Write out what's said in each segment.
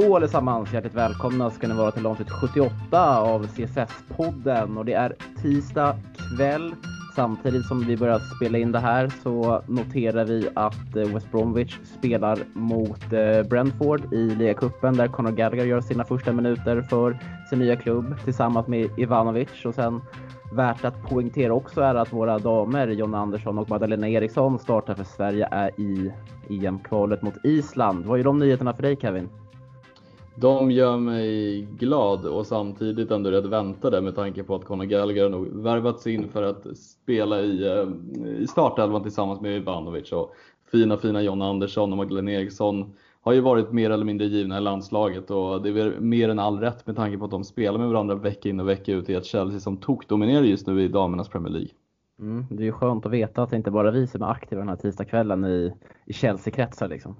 Hallå allesammans! Hjärtligt välkomna ska ni vara till avsnitt 78 av CSS-podden och det är tisdag kväll. Samtidigt som vi börjar spela in det här så noterar vi att eh, West Bromwich spelar mot eh, Brentford i ligacupen där Conor Gallagher gör sina första minuter för sin nya klubb tillsammans med Ivanovic och sen Värt att poängtera också är att våra damer Jonna Andersson och Magdalena Eriksson startar för Sverige är i EM-kvalet mot Island. Vad är de nyheterna för dig Kevin? De gör mig glad och samtidigt ändå rätt väntade med tanke på att Conor Gallagher nog värvats in för att spela i, eh, i startelvan tillsammans med Ivanovic och fina fina Jonna Andersson och Magdalena Eriksson har ju varit mer eller mindre givna i landslaget och det är väl mer än all rätt med tanke på att de spelar med varandra vecka in och vecka ut i ett Chelsea som tokdominerar just nu i damernas Premier League. Mm, det är ju skönt att veta att det inte bara är vi som är aktiva den här tisdagskvällen i, i Chelsea-kretsar liksom.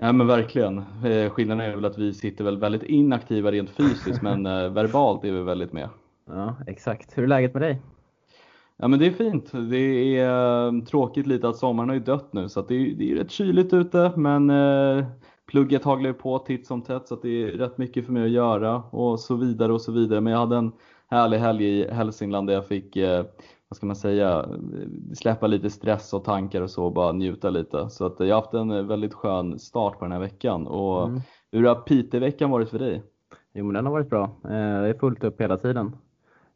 Ja men verkligen. Eh, skillnaden är väl att vi sitter väl väldigt inaktiva rent fysiskt men eh, verbalt är vi väldigt med. Ja exakt. Hur är läget med dig? Ja men det är fint. Det är eh, tråkigt lite att sommaren har ju dött nu så det, är, det är rätt kyligt ute men eh, plugget haglar på titt som tätt så det är rätt mycket för mig att göra och så vidare och så vidare. Men jag hade en härlig helg i Hälsingland där jag fick, eh, vad ska man säga, släppa lite stress och tankar och så och bara njuta lite. Så att jag har haft en väldigt skön start på den här veckan. Och mm. Hur har Piteå-veckan varit för dig? Jo men den har varit bra. Eh, det är fullt upp hela tiden.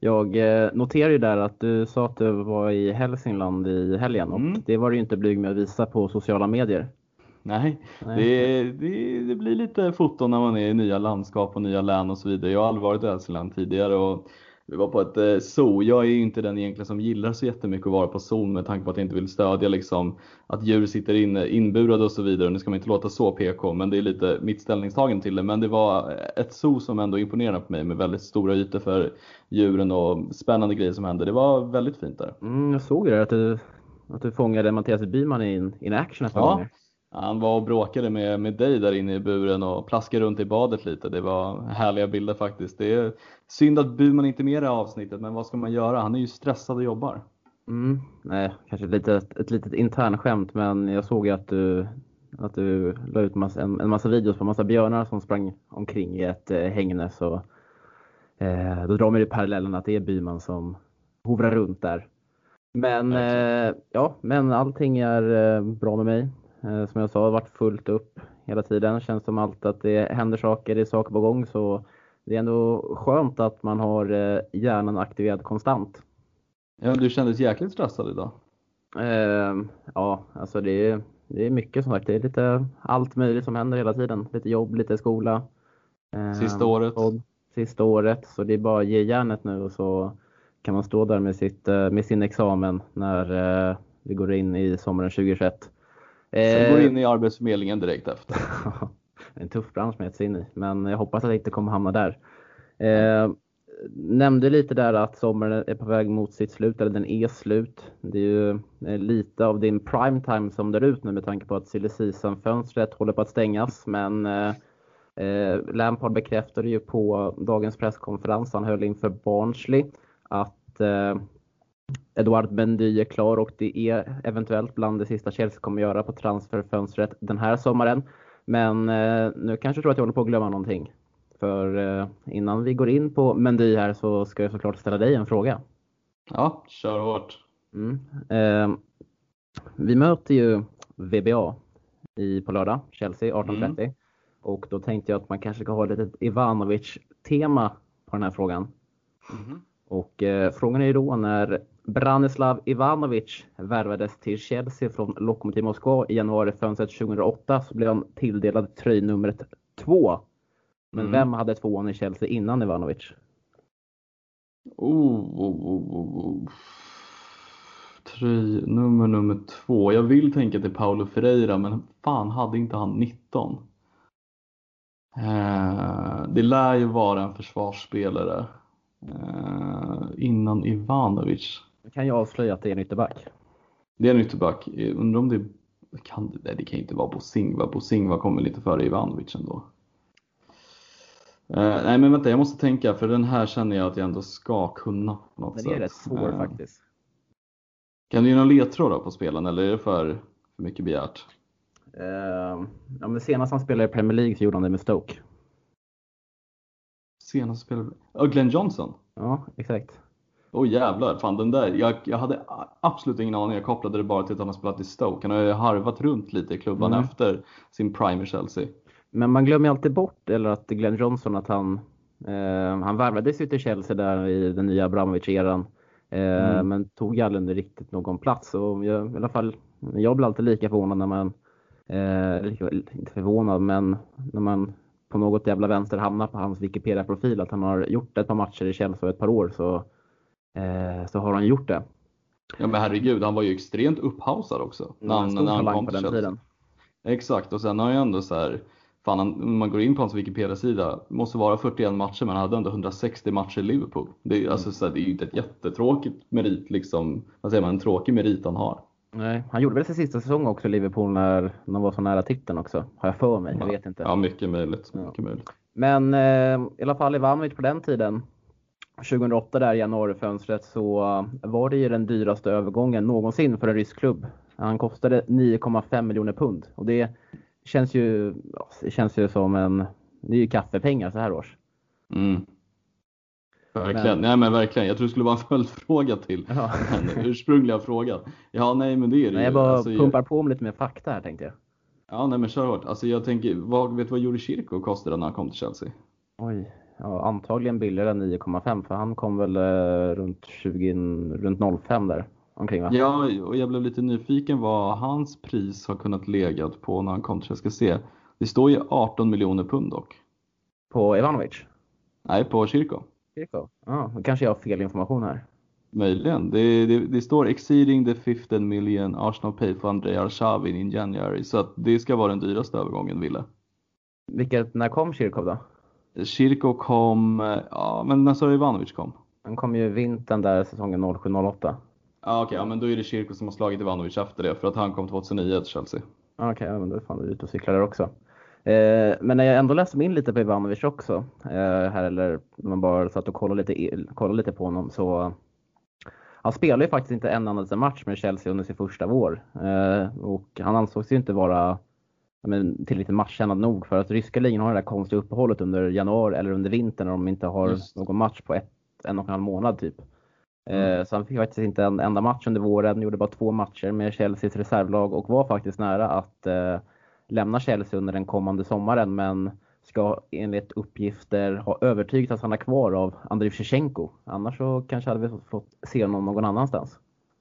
Jag eh, noterade ju där att du sa att du var i Hälsingland i helgen och mm. det var du inte blyg med att visa på sociala medier. Nej, Nej. Det, det, det, blir lite foton när man är i nya landskap och nya län och så vidare. Jag har aldrig varit i Hälsingland tidigare och vi var på ett eh, zoo. Jag är ju inte den egentligen som gillar så jättemycket att vara på zoo med tanke på att jag inte vill stödja liksom att djur sitter inne, inburade och så vidare. Nu ska man inte låta så PK, men det är lite mitt ställningstagande till det. Men det var ett zoo som ändå imponerade på mig med väldigt stora ytor för djuren och spännande grejer som hände. Det var väldigt fint där. Mm, jag såg det, att du, att du fångade Mattias Byman in, in action ett par ja. gånger. Han var och bråkade med, med dig där inne i buren och plaskade runt i badet lite. Det var härliga bilder faktiskt. Det är synd att Burman inte är med i avsnittet, men vad ska man göra? Han är ju stressad och jobbar. Mm, nej, kanske lite, ett litet internskämt, men jag såg ju att du, att du la ut massa, en, en massa videos på en massa björnar som sprang omkring i ett eh, hägne. Så, eh, då drar man ju parallellen att det är Byman som hovrar runt där. Men, eh, ja, men allting är eh, bra med mig. Eh, som jag sa, har varit fullt upp hela tiden. Känns som allt att det händer saker, det är saker på gång. Så det är ändå skönt att man har eh, hjärnan aktiverad konstant. Ja, du kändes jäkligt stressad idag. Eh, ja, alltså det är, det är mycket som sagt. Det är lite allt möjligt som händer hela tiden. Lite jobb, lite skola. Eh, sista året. Podd, sista året. Så det är bara att ge järnet nu och så kan man stå där med, sitt, eh, med sin examen när eh, vi går in i sommaren 2021. Sen går in i Arbetsförmedlingen direkt efter. en tuff bransch med att in i, men jag hoppas att jag inte kommer hamna där. Eh, nämnde lite där att sommaren är på väg mot sitt slut, eller den är slut. Det är ju eh, lite av din primetime som drar ut nu med tanke på att silly fönstret håller på att stängas. Men eh, eh, Lampard bekräftade ju på dagens presskonferens han höll inför Barnsley att eh, Edouard Mendy är klar och det är eventuellt bland det sista Chelsea kommer göra på transferfönstret den här sommaren. Men eh, nu kanske jag tror att jag håller på att glömma någonting. För eh, innan vi går in på Mendy här så ska jag såklart ställa dig en fråga. Ja, kör hårt. Mm. Eh, vi möter ju VBA i, på lördag, Chelsea 18.30. Mm. Och då tänkte jag att man kanske ska ha ett Ivanovic-tema på den här frågan. Mm. Och eh, frågan är ju då när Branislav Ivanovic värvades till Chelsea från Lokomotiv Moskva i januari fönstret 2008 så blev han tilldelad tröjnumret 2. Men mm. vem hade tvåan i Chelsea innan Ivanovic? Oh, oh, oh, oh. oh. Tröjnummer nummer två. Jag vill tänka till Paulo Ferreira men fan hade inte han 19? Eh, det lär ju vara en försvarsspelare innan Ivanovic. Kan jag avslöja att det är en ytterback. Det är en ytterback. Undrar om det kan, nej, det kan inte vara Bosingva. Bosingva kommer lite före Ivanovic ändå. Uh, nej men vänta, jag måste tänka för den här känner jag att jag ändå ska kunna på något sätt. Den är rätt svår uh, faktiskt. Kan du ge någon ledtråd på spelen eller är det för, för mycket begärt? Uh, ja, men senast han spelade i Premier League så gjorde han det med Stoke. Senaste spelare? Ja, Glenn Johnson. Ja, exakt. Åh oh, jävlar, fan den där. Jag, jag hade absolut ingen aning. Jag kopplade det bara till att han har spelat i Stoke. Han har ju harvat runt lite i klubban mm. efter sin prime i Chelsea. Men man glömmer alltid bort, eller att Glenn Johnson, att han, eh, han värvades ju till Chelsea där i den nya Abramovic-eran. Eh, mm. Men tog aldrig riktigt någon plats. Och jag, i alla fall, jag blir alltid lika förvånad när man, eh, inte förvånad, men när man på något jävla vänster hamnar på hans Wikipedia-profil att han har gjort ett par matcher i Chelsea ett par år så, eh, så har han gjort det. Ja men herregud, han var ju extremt upphausad också. När han, när han kom på den tiden. Exakt, och sen har jag ändå så här, fan om man går in på hans Wikipedia-sida, måste vara 41 matcher men han hade ändå 160 matcher i Liverpool. Det är, alltså, så här, det är ju inte ett jättetråkigt merit, liksom, vad säger man, en tråkig merit han har. Nej, han gjorde väl sin sista säsong också i Liverpool när de var så nära titeln också. Har jag för mig, jag vet inte. Ja, mycket möjligt. Mycket ja. möjligt. Men eh, i alla fall Ivanovic på den tiden, 2008 där i januarifönstret, så var det ju den dyraste övergången någonsin för en rysk klubb. Han kostade 9,5 miljoner pund och det känns ju, det känns ju som en, det är ju kaffepengar så här års. Mm. Verkligen, men... nej men verkligen. Jag tror det skulle vara en följdfråga till ja. den ursprungliga frågan. Ja, nej men det är det nej, Jag bara alltså, pumpar jag... på med lite mer fakta här tänkte jag. Ja, nej men kör hårt. Alltså jag tänker, vad, vet du vad Juri Kirko kostade när han kom till Chelsea? Oj, ja, antagligen billigare än 9,5 för han kom väl eh, runt 20, runt 05 där omkring va? Ja, och jag blev lite nyfiken vad hans pris har kunnat legat på när han kom till Chelsea. Ska se. Det står ju 18 miljoner pund dock. På Ivanovic? Nej, på Kirko. Kirko? Ja, då kanske jag har fel information här. Möjligen. Det, det, det, står exceeding the 15 million Arsenal pay for Andrei Arshavin in January. Så att det ska vara den dyraste övergången, Ville. Vilket, när kom Kirkov då? Kirkov kom, ja men när sa Ivanovic kom? Han kom ju vintern där säsongen 07-08. Ja okej, okay, ja, men då är det Kirko som har slagit Ivanovic efter det för att han kom 2009 till Chelsea. Okej, okay, ja, men då är fan ute och cyklar där också. Eh, men när jag ändå läste mig in lite på Ivanovic också, eh, här eller när man bara satt och kollade lite, kollade lite på honom så han spelade ju faktiskt inte en enda match med Chelsea under sin första vår. Eh, och han ansågs ju inte vara men, tillräckligt matchkännad nog för att ryska ligan har det där konstiga uppehållet under januari eller under vintern när de inte har Just. någon match på ett, en och en halv månad typ. Mm. Så han fick faktiskt inte en enda match under våren, gjorde bara två matcher med Chelseas reservlag och var faktiskt nära att lämnar Chelsea under den kommande sommaren men ska enligt uppgifter ha övertygat att stanna kvar av Andriy Shevchenko. Annars så kanske hade vi fått se honom någon annanstans.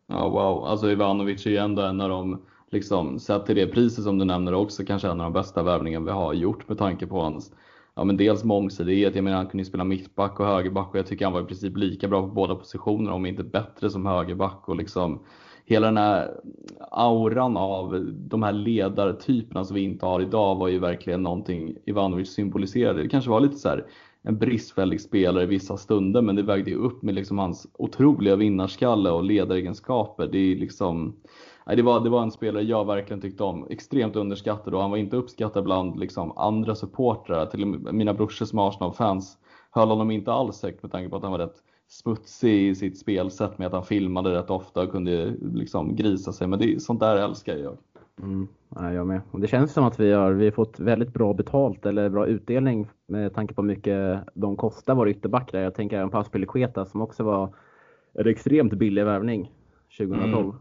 Ja, wow. Alltså Ivanovic är ju ändå en av de, liksom, sett till det priset som du nämner också, kanske en av de bästa värvningarna vi har gjort med tanke på hans ja, men dels mångsidighet. Jag menar, han kunde ju spela mittback och högerback och jag tycker han var i princip lika bra på båda positionerna, om inte bättre som högerback. Och liksom, hela den här auran av de här ledartyperna som vi inte har idag var ju verkligen någonting Ivanovic symboliserade. Det kanske var lite så här en bristfällig spelare i vissa stunder, men det vägde ju upp med liksom hans otroliga vinnarskalle och ledaregenskaper. Det är liksom det, var, det var en spelare jag verkligen tyckte om. Extremt underskattad och han var inte uppskattad bland liksom, andra supportrar. Till mina brorsor som Arsenal-fans höll honom inte alls högt med tanke på att han var rätt smutsig i sitt spelsätt med att han filmade rätt ofta och kunde liksom grisa sig. Men det, sånt där älskar jag. Mm, ja, jag med. Och det känns som att vi har, vi har fått väldigt bra betalt eller bra utdelning med tanke på hur mycket de kostar våra ytterbackar. Jag tänker även på Aspilicueta som också var en extremt billig värvning 2012.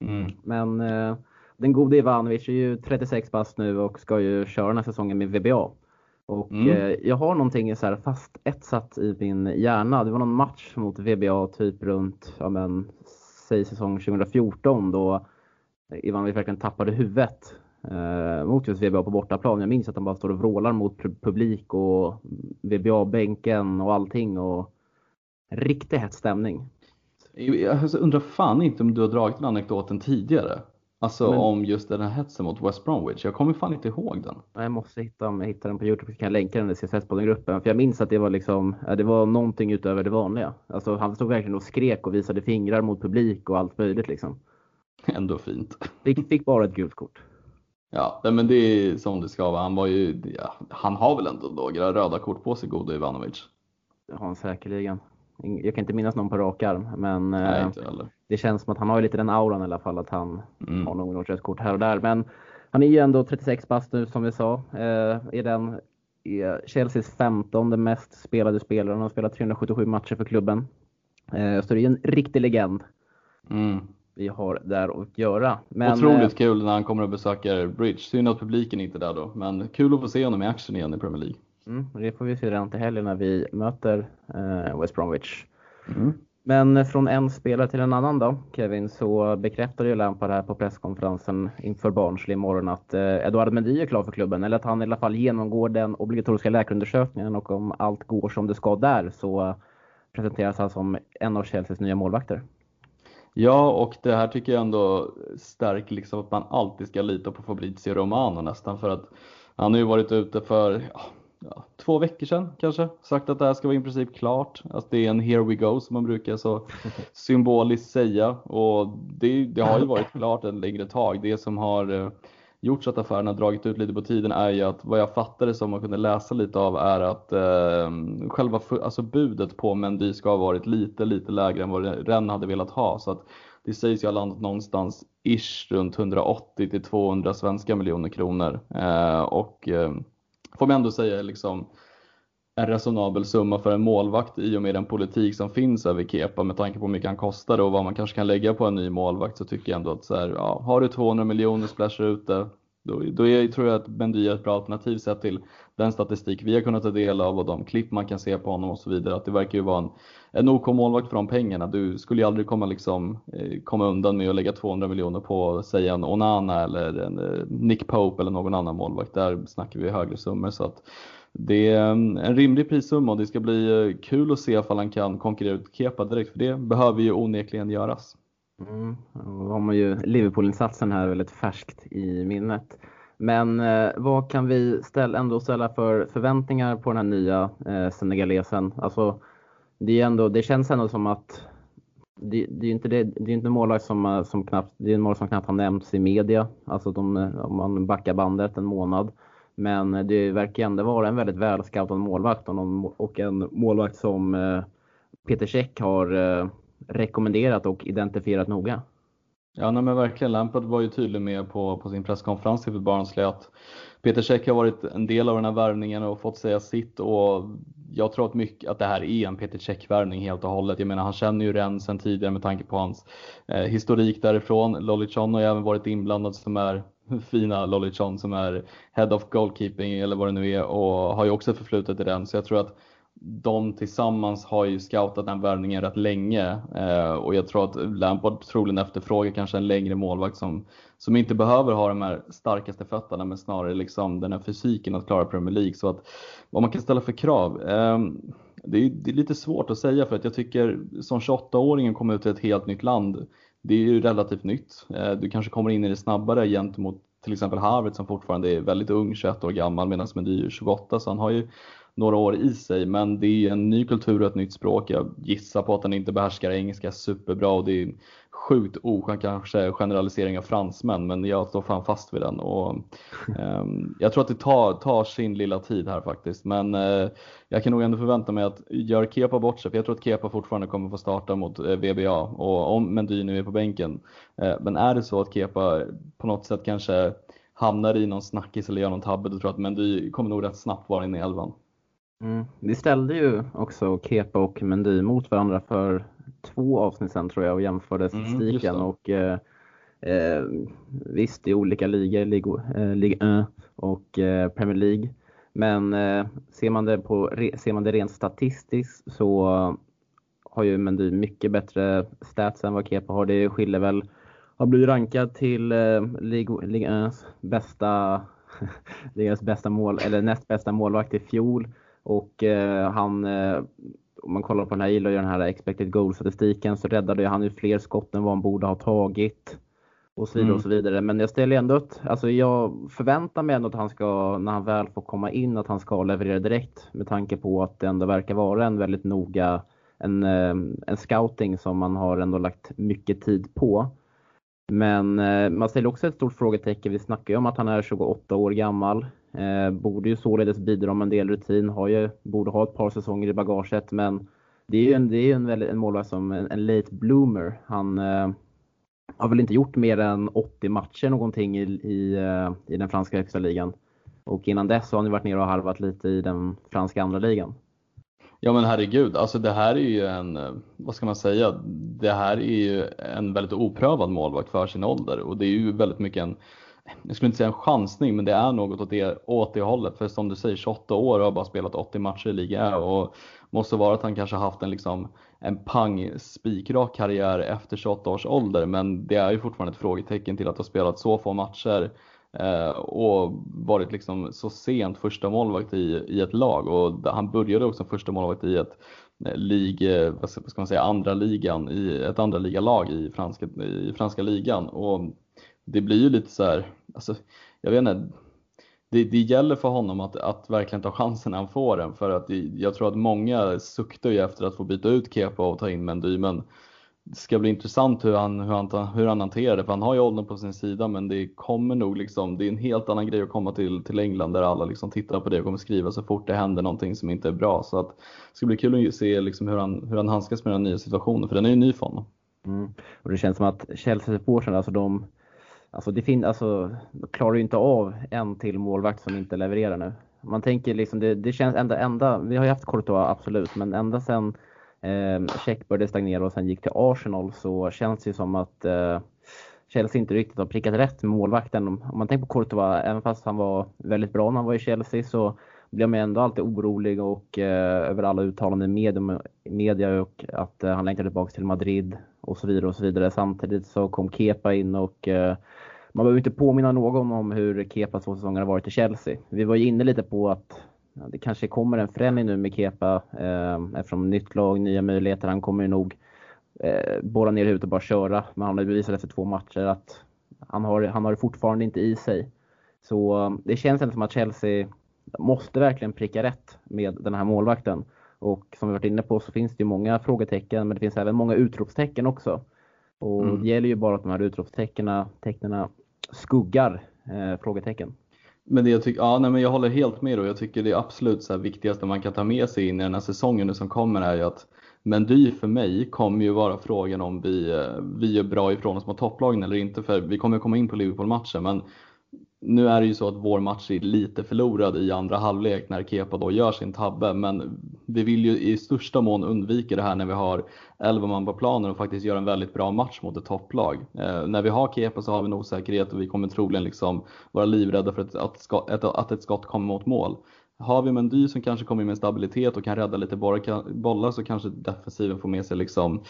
Mm. Mm. Men eh, den gode Ivanovic är ju 36 bast nu och ska ju köra den här säsongen med VBA. Och mm. eh, jag har någonting så här fast etsat i min hjärna. Det var någon match mot VBA typ runt, ja men, säg säsong 2014 då Ivanovic verkligen tappade huvudet eh, mot just VBA på bortaplan. Jag minns att de bara står och vrålar mot publik och VBA-bänken och allting. Och riktigt hett stämning. Jag undrar fan inte om du har dragit den anekdoten tidigare. Alltså men, om just den här hetsen mot West Bromwich. Jag kommer fan inte ihåg den. Jag måste hitta, om jag hittar den på Youtube så kan jag länka den i CSS-podden-gruppen. För jag minns att det var liksom, det var någonting utöver det vanliga. Alltså han stod verkligen och skrek och visade fingrar mot publik och allt möjligt liksom. Ändå fint. Fick, fick bara ett gult kort. Ja, men det är som det ska vara. Han var ju, ja, han har väl ändå några röda kort på sig, gode Ivanovic. Det har han säkerligen. Jag kan inte minnas någon på rak arm, men Nej, eh, det känns som att han har lite den auran i alla fall, att han mm. har någon rött kort här och där. Men han är ju ändå 36 bast nu som vi sa. Eh, är den är Chelseas 15 mest spelade spelare. Han har spelat 377 matcher för klubben. Eh, så det är en riktig legend. Mm. Vi har där att göra. Men, Otroligt eh, kul när han kommer och besöker Bridge. Synd att publiken inte är där då, men kul att få se honom i action igen i Premier League. Mm, det får vi se redan till helgen när vi möter eh, West Bromwich. Mm. Men från en spelare till en annan då, Kevin, så bekräftade ju Lampard här på presskonferensen inför Barnsley imorgon att eh, Eduard Mendy är klar för klubben, eller att han i alla fall genomgår den obligatoriska läkarundersökningen och om allt går som det ska där så presenteras han som en av Chelseas nya målvakter. Ja, och det här tycker jag ändå stärker liksom att man alltid ska lita på Fabrizio Romano nästan för att han har ju varit ute för ja, ja, två veckor sedan kanske sagt att det här ska vara i princip klart. Alltså det är en here we go som man brukar så symboliskt säga och det, det har ju varit klart en längre tag. Det som har eh, gjort så att affären har dragit ut lite på tiden är ju att vad jag fattade som man kunde läsa lite av är att eh, själva alltså budet på Mendy ska ha varit lite, lite lägre än vad Ren hade velat ha. Så att det sägs ju ha landat någonstans ish runt 180 till 200 svenska miljoner kronor. Eh, och eh, får man ändå säga liksom en resonabel summa för en målvakt i och med den politik som finns över Kepa med tanke på hur mycket han kostar och vad man kanske kan lägga på en ny målvakt så tycker jag ändå att så här, ja, har du 200 miljoner splashar ut det då, då är, tror jag att Bendy är ett bra alternativ sett till den statistik vi har kunnat ta del av och de klipp man kan se på honom och så vidare. Att det verkar ju vara en, en OK målvakt för de pengarna. Du skulle ju aldrig komma, liksom, eh, komma undan med att lägga 200 miljoner på säg en Onana eller en eh, Nick Pope eller någon annan målvakt. Där snackar vi högre summor. Så att det är mm, en rimlig prissumma och det ska bli eh, kul att se ifall han kan konkurrera ut Kepa direkt för det behöver ju onekligen göras. Mm, då har man ju Liverpool-insatsen här väldigt färskt i minnet. Men eh, vad kan vi ställa, ändå ställa för förväntningar på den här nya eh, senegalesen? Alltså, det, är ändå, det känns ändå som att det, det är inte det, det är inte målvakt som, eh, som knappt, det är en målvakt som knappt har nämnts i media, alltså de, eh, om man backar bandet en månad. Men eh, det verkar ändå vara en väldigt välscoutad målvakt och, en målvakt som Peter Käck har rekommenderat och identifierat noga. Ja, nej, men verkligen. Lampard var ju tydlig med på, på sin presskonferens inför Barnsley att Peter Cech har varit en del av den här värvningen och fått säga sitt och jag tror att, mycket, att det här är en Peter Cech-värvning helt och hållet. Jag menar, han känner ju Ren sen tidigare med tanke på hans eh, historik därifrån. Lolichon har ju även varit inblandad som är fina Lolichon som är Head of Goalkeeping eller vad det nu är och har ju också förflutet i den. Så jag tror att de tillsammans har ju scoutat den värvningen rätt länge eh, och jag tror att Lampard troligen efterfrågar kanske en längre målvakt som, som inte behöver ha de här starkaste fötterna men snarare liksom den här fysiken att klara Premier League. Så att vad man kan ställa för krav. Eh, det, är, det är lite svårt att säga för att jag tycker som 28-åringen kommer ut till ett helt nytt land. Det är ju relativt nytt. Eh, du kanske kommer in i det snabbare gentemot till exempel Harvard som fortfarande är väldigt ung, 21 år gammal medan Mendy är 28 så han har ju några år i sig men det är en ny kultur och ett nytt språk. Jag gissar på att han inte behärskar engelska superbra och det är sjukt oskön kanske generalisering av fransmän men jag står fan fast vid den och um, jag tror att det tar, tar, sin lilla tid här faktiskt men uh, jag kan nog ändå förvänta mig att gör Kepa bort sig, för jag tror att Kepa fortfarande kommer få starta mot eh, VBA och om Mendy nu är på bänken uh, men är det så att Kepa på något sätt kanske hamnar i någon snackis eller gör någon tabbe då tror jag att Mendy kommer nog rätt snabbt vara inne i elvan. Mm. Vi ställde ju också Kepa och Mendy mot varandra för två avsnitt sedan tror jag och jämförde mm, statistiken. Mm, och eh, eh, Visst, i olika ligor, Ligue eh, Ligue 1 och eh, Premier League. Men eh, ser, man det på, ser man det rent statistiskt så har ju Mendy mycket bättre stats än vad Kepa har. Det skiljer väl, har blivit rankad till eh, Ligue, Ligue 1 bästa ligans bästa mål, eller näst bästa målvakt i fjol. Och eh, han, eh, om man kollar på den här, gillar ju den här expected goal-statistiken, så räddade han ju fler skott än vad han borde ha tagit. Och så vidare mm. och så vidare. Men jag ställer ändå ett, alltså jag förväntar mig ändå att han ska, när han väl får komma in, att han ska leverera direkt. Med tanke på att det ändå verkar vara en väldigt noga, en, eh, en scouting som man har ändå lagt mycket tid på. Men eh, man ställer också ett stort frågetecken. Vi snackar ju om att han är 28 år gammal. Eh, borde ju således bidra med en del rutin, har ju, borde ha ett par säsonger i bagaget men det är ju en, det är en, väldigt, en målvakt som en, en late bloomer. Han eh, har väl inte gjort mer än 80 matcher någonting i, i, eh, i den franska högsta ligan. Och innan dess har han ju varit nere och harvat lite i den franska andra ligan. Ja men herregud, alltså det här är ju en, eh, vad ska man säga, det här är ju en väldigt oprövad målvakt för sin ålder och det är ju väldigt mycket en, jag skulle inte säga en chansning, men det är något åt det, åt det hållet. För som du säger, 28 år och har bara spelat 80 matcher i Liga och måste vara att han kanske haft en, liksom, en pang spikrak karriär efter 28 års ålder, men det är ju fortfarande ett frågetecken till att ha spelat så få matcher eh, och varit liksom så sent första målvakt i, i ett lag. Och han började också första målvakt i ett eh, lig, vad ska man säga, andra ligan, i ett andra ligalag i franska, i franska ligan. Och det blir ju lite så här, alltså, jag vet inte, det, det gäller för honom att, att verkligen ta chansen när han får den för att jag tror att många suktar ju efter att få byta ut Kepa och ta in Mendy men det ska bli intressant hur han, hur, han, hur han hanterar det för han har ju åldern på sin sida men det kommer nog liksom, det är en helt annan grej att komma till, till England där alla liksom tittar på det och kommer skriva så fort det händer någonting som inte är bra så att det ska bli kul att se liksom hur, han, hur han handskas med den nya situationen för den är ju ny för honom. Mm. Och det känns som att Chelsea-supportrarna, alltså de Alltså det fin- alltså, klarar ju inte av en till målvakt som inte levererar nu. Man tänker liksom, det, det känns ända, ända, vi har ju haft Courtois absolut, men ända sen eh, Check började stagnera och sen gick till Arsenal så känns det ju som att eh, Chelsea inte riktigt har prickat rätt med målvakten. Om man tänker på Courtois, även fast han var väldigt bra när han var i Chelsea så blir man ändå alltid orolig och eh, över alla uttalanden i media, och att eh, han längtar tillbaka till Madrid och så vidare och så vidare. Samtidigt så kom Kepa in och eh, man behöver inte påminna någon om hur Kepas två säsonger har varit i Chelsea. Vi var ju inne lite på att ja, det kanske kommer en förändring nu med Kepa eh, eftersom nytt lag, nya möjligheter. Han kommer ju nog eh, borra ner huvudet och bara köra. Men han har ju bevisat efter två matcher att han har, han har det fortfarande inte i sig. Så det känns ändå som att Chelsea måste verkligen pricka rätt med den här målvakten. Och som vi varit inne på så finns det ju många frågetecken men det finns även många utropstecken också. Och mm. det gäller ju bara att de här utropstecknen skuggar eh, frågetecken. Men det jag ja nej, men jag håller helt med och jag tycker det absolut så viktigaste man kan ta med sig in i den här säsongen som kommer är ju att Mendy för mig kommer ju vara frågan om vi, eh, vi gör bra ifrån oss mot topplagen eller inte för vi kommer komma in på Liverpool-matchen men nu är det ju så att vår match är lite förlorad i andra halvlek när Kepa då gör sin tabbe, men vi vill ju i största mån undvika det här när vi har 11 man på planen och faktiskt gör en väldigt bra match mot ett topplag. Eh, när vi har Kepa så har vi en osäkerhet och vi kommer troligen liksom vara livrädda för att, att, att, att ett skott kommer mot mål. Har vi Mendy som kanske kommer med stabilitet och kan rädda lite bollar så kanske defensiven får med sig liksom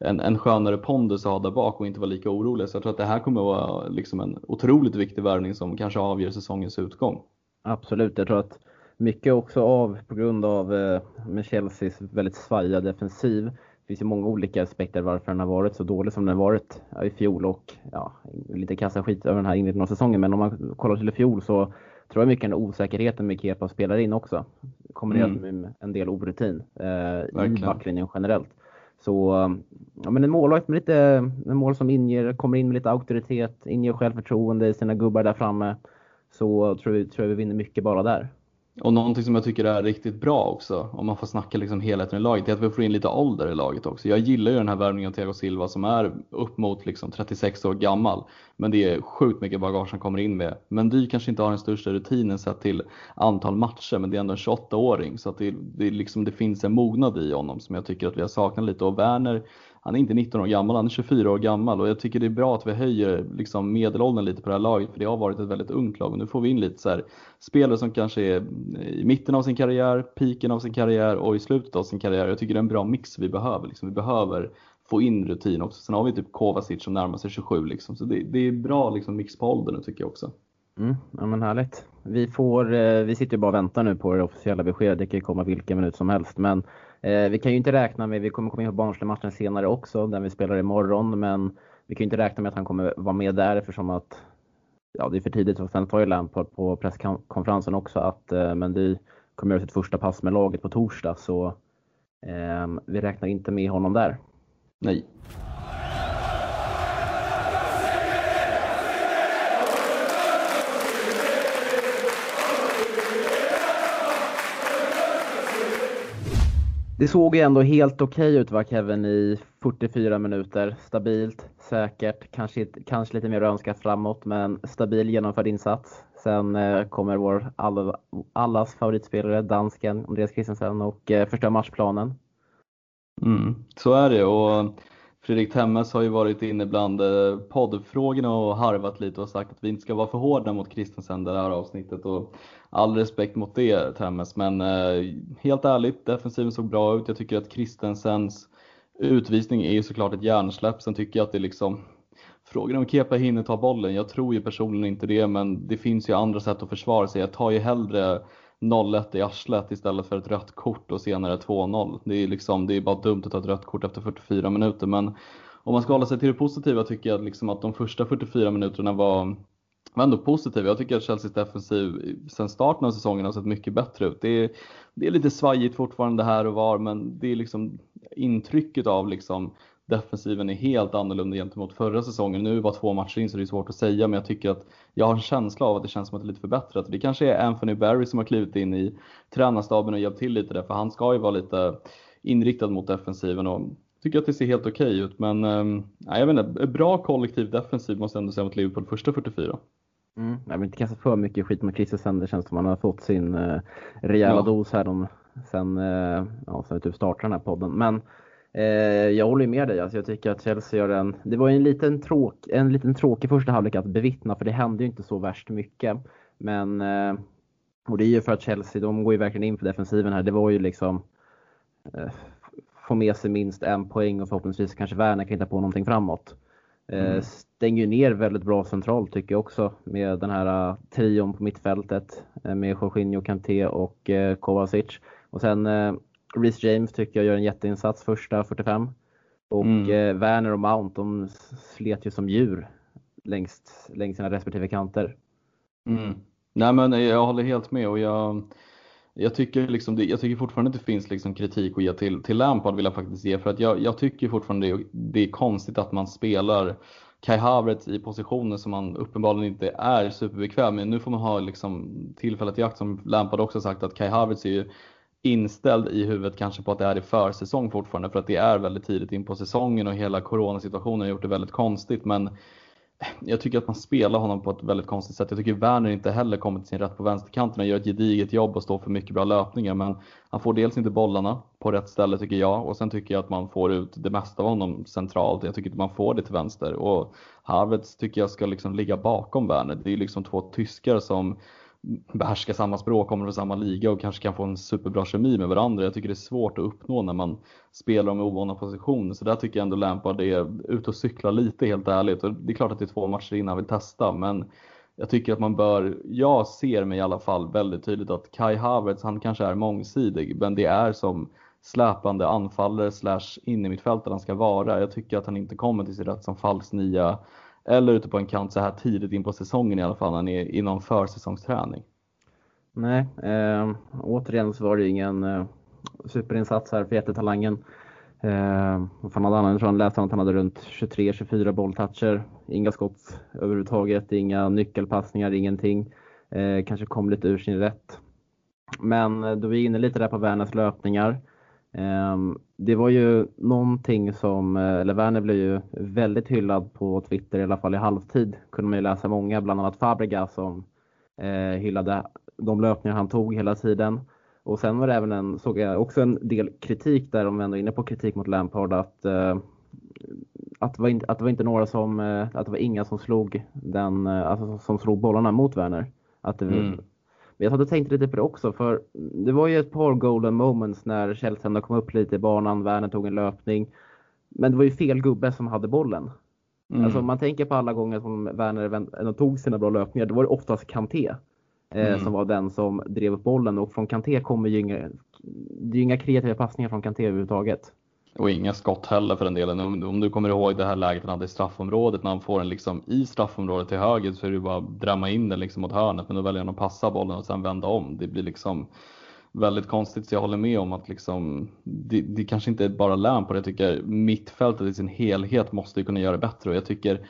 en, en skönare pondus att ha där bak och inte vara lika orolig. Så jag tror att det här kommer att vara liksom en otroligt viktig värvning som kanske avgör säsongens utgång. Absolut, jag tror att mycket också av på grund av eh, med Chelseas väldigt svajiga defensiv. Det finns ju många olika aspekter varför den har varit så dålig som den har varit i fjol och ja, lite kassa skit över den här inledningen av säsongen. Men om man kollar till i fjol så tror jag mycket den osäkerheten med Kepa spelar in också. Kombinerat mm. med en del orutin eh, i backlinjen generellt. Så ja, men en målvakt med lite, en mål som inger, kommer in med lite auktoritet, inger självförtroende i sina gubbar där framme. Så tror jag, tror jag vi vinner mycket bara där. Och någonting som jag tycker är riktigt bra också, om man får snacka liksom helheten i laget, är att vi får in lite ålder i laget också. Jag gillar ju den här värvningen av Thiago Silva som är upp mot liksom 36 år gammal. Men det är sjukt mycket bagage han kommer in med. Men Dy kanske inte har den största rutinen sett till antal matcher, men det är ändå en 28-åring. Så att det, det, liksom, det finns en mognad i honom som jag tycker att vi har saknat lite. Och Werner han är inte 19 år gammal, han är 24 år gammal och jag tycker det är bra att vi höjer liksom medelåldern lite på det här laget för det har varit ett väldigt ungt lag och nu får vi in lite så här, spelare som kanske är i mitten av sin karriär, piken av sin karriär och i slutet av sin karriär. Jag tycker det är en bra mix vi behöver. Liksom. Vi behöver få in rutin också. Sen har vi typ Kovacic som närmar sig 27 liksom. så det, det är bra liksom, mix på åldern tycker jag också. Mm, ja men härligt. Vi, får, eh, vi sitter ju bara och väntar nu på det officiella beskedet. Det kan ju komma vilken minut som helst. Men Eh, vi kan ju inte räkna med, vi kommer komma in på Barnsley-matchen senare också, den vi spelar imorgon, men vi kan ju inte räkna med att han kommer vara med där eftersom att ja, det är för tidigt. Och sen tar ju Lampard på presskonferensen också att eh, Mendy kommer göra sitt första pass med laget på torsdag, så eh, vi räknar inte med honom där. Nej. Det såg ju ändå helt okej okay ut va Kevin i 44 minuter. Stabilt, säkert, kanske, kanske lite mer önskat framåt men stabil genomförd insats. Sen eh, kommer vår alla, allas favoritspelare, dansken Andreas Christensen och eh, förstör matchplanen. Mm, så är det och Fredrik Temmes har ju varit inne bland eh, poddfrågorna och harvat lite och sagt att vi inte ska vara för hårda mot Christensen det här avsnittet och all respekt mot det Temmes men eh, helt ärligt, defensiven såg bra ut. Jag tycker att Christensens utvisning är ju såklart ett hjärnsläpp. Sen tycker jag att det liksom Frågan om Kepa hinner ta bollen, jag tror ju personligen inte det men det finns ju andra sätt att försvara sig. Jag tar ju hellre 0-1 i arslet istället för ett rött kort och senare 2-0. Det är liksom, det är bara dumt att ta ett rött kort efter 44 minuter men om man ska hålla sig till det positiva tycker jag liksom att de första 44 minuterna var, var ändå positiva. Jag tycker att Chelseas defensiv sen starten av säsongen har sett mycket bättre ut. Det är, det är lite svajigt fortfarande här och var men det är liksom intrycket av liksom defensiven är helt annorlunda gentemot förra säsongen. Nu är det bara två matcher in så det är svårt att säga, men jag tycker att jag har en känsla av att det känns som att det är lite förbättrat. Det kanske är Anthony Barry som har klivit in i tränarstaben och hjälpt till lite där, för han ska ju vara lite inriktad mot defensiven och tycker att det ser helt okej okay ut. Men äh, jag vet inte, bra kollektiv defensiv måste jag ändå säga mot Liverpool första 44. Mm, jag vill inte kasta för mycket skit mot Christensen. Det känns som att han har fått sin uh, rejäla ja. dos här de, sen, uh, ja, sen typ startade den här podden. Men Eh, jag håller med dig. Alltså jag tycker att Chelsea gör en... Det var en liten, tråk, en liten tråkig första halvlek att bevittna för det hände ju inte så värst mycket. Men... Eh, och det är ju för att Chelsea, de går ju verkligen in för defensiven här. Det var ju liksom... Eh, få med sig minst en poäng och förhoppningsvis kanske Werner kan hitta på någonting framåt. Mm. Stänger ju ner väldigt bra centralt tycker jag också med den här trion på mittfältet med Jorginho, Kanté och Kovacic. Och sen Reece James tycker jag gör en jätteinsats första 45. Och mm. eh, Werner och Mount de slet ju som djur längs, längs sina respektive kanter. Mm. Nej men jag håller helt med och jag, jag, tycker, liksom jag tycker fortfarande att det finns liksom kritik att ge till, till Lampard vill jag faktiskt ge för att jag, jag tycker fortfarande det, det är konstigt att man spelar Kai Havertz i positioner som man uppenbarligen inte är superbekväm med. Nu får man ha liksom tillfället i akt som Lampard också sagt att Kai Havertz är ju inställd i huvudet kanske på att det är i försäsong fortfarande för att det är väldigt tidigt in på säsongen och hela coronasituationen har gjort det väldigt konstigt. Men jag tycker att man spelar honom på ett väldigt konstigt sätt. Jag tycker Werner inte heller kommer till sin rätt på vänsterkanten och gör ett gediget jobb och står för mycket bra löpningar. Men han får dels inte bollarna på rätt ställe tycker jag och sen tycker jag att man får ut det mesta av honom centralt. Jag tycker inte man får det till vänster och Harvards tycker jag ska liksom ligga bakom Werner. Det är liksom två tyskar som behärskar samma språk, kommer från samma liga och kanske kan få en superbra kemi med varandra. Jag tycker det är svårt att uppnå när man spelar med ovana positioner. Så där tycker jag ändå Lampard är ute och cyklar lite helt ärligt. Och det är klart att det är två matcher innan han vill testa men jag tycker att man bör, jag ser mig i alla fall väldigt tydligt att Kai Havertz, han kanske är mångsidig men det är som släpande anfallare slash innermittfältare han ska vara. Jag tycker att han inte kommer till sin rätt som falsk nia eller ute på en kant så här tidigt in på säsongen i alla fall när ni är inom försäsongsträning. Nej, eh, återigen så var det ingen eh, superinsats här för jättetalangen. Eh, fan hade han, jag tror han läste att han hade runt 23-24 bolltoucher. Inga skott överhuvudtaget, inga nyckelpassningar, ingenting. Eh, kanske kom lite ur sin rätt. Men eh, då vi är inne lite där på Werners löpningar. Ehm, det var ju någonting som, eh, eller Werner blev ju väldigt hyllad på Twitter, i alla fall i halvtid. kunde man ju läsa många, bland annat Fabregas som eh, hyllade de löpningar han tog hela tiden. Och sen var det även en, såg jag också en del kritik där, om vi ändå är inne på kritik mot Lampard, att, eh, att, det var inte, att det var inte några som, att det var inga som slog den, alltså som slog bollarna mot Werner. Att det, mm. Men jag hade tänkt lite på det också, för det var ju ett par golden moments när Chelsea kom upp lite i banan, Werner tog en löpning. Men det var ju fel gubbe som hade bollen. Mm. Alltså om man tänker på alla gånger som Werner tog sina bra löpningar, då var det oftast Kanté. Eh, mm. Som var den som drev upp bollen och från Kanté kommer ju inga, det är inga kreativa passningar från Kanté överhuvudtaget. Och inga skott heller för den delen. Om, om, du kommer ihåg det här läget han hade i straffområdet när han får den liksom i straffområdet till höger så är det bara att drämma in den liksom mot hörnet men då väljer han att passa bollen och sen vända om. Det blir liksom väldigt konstigt så jag håller med om att liksom, det, det kanske inte är bara det. Jag tycker mittfältet i sin helhet måste kunna göra det bättre och jag tycker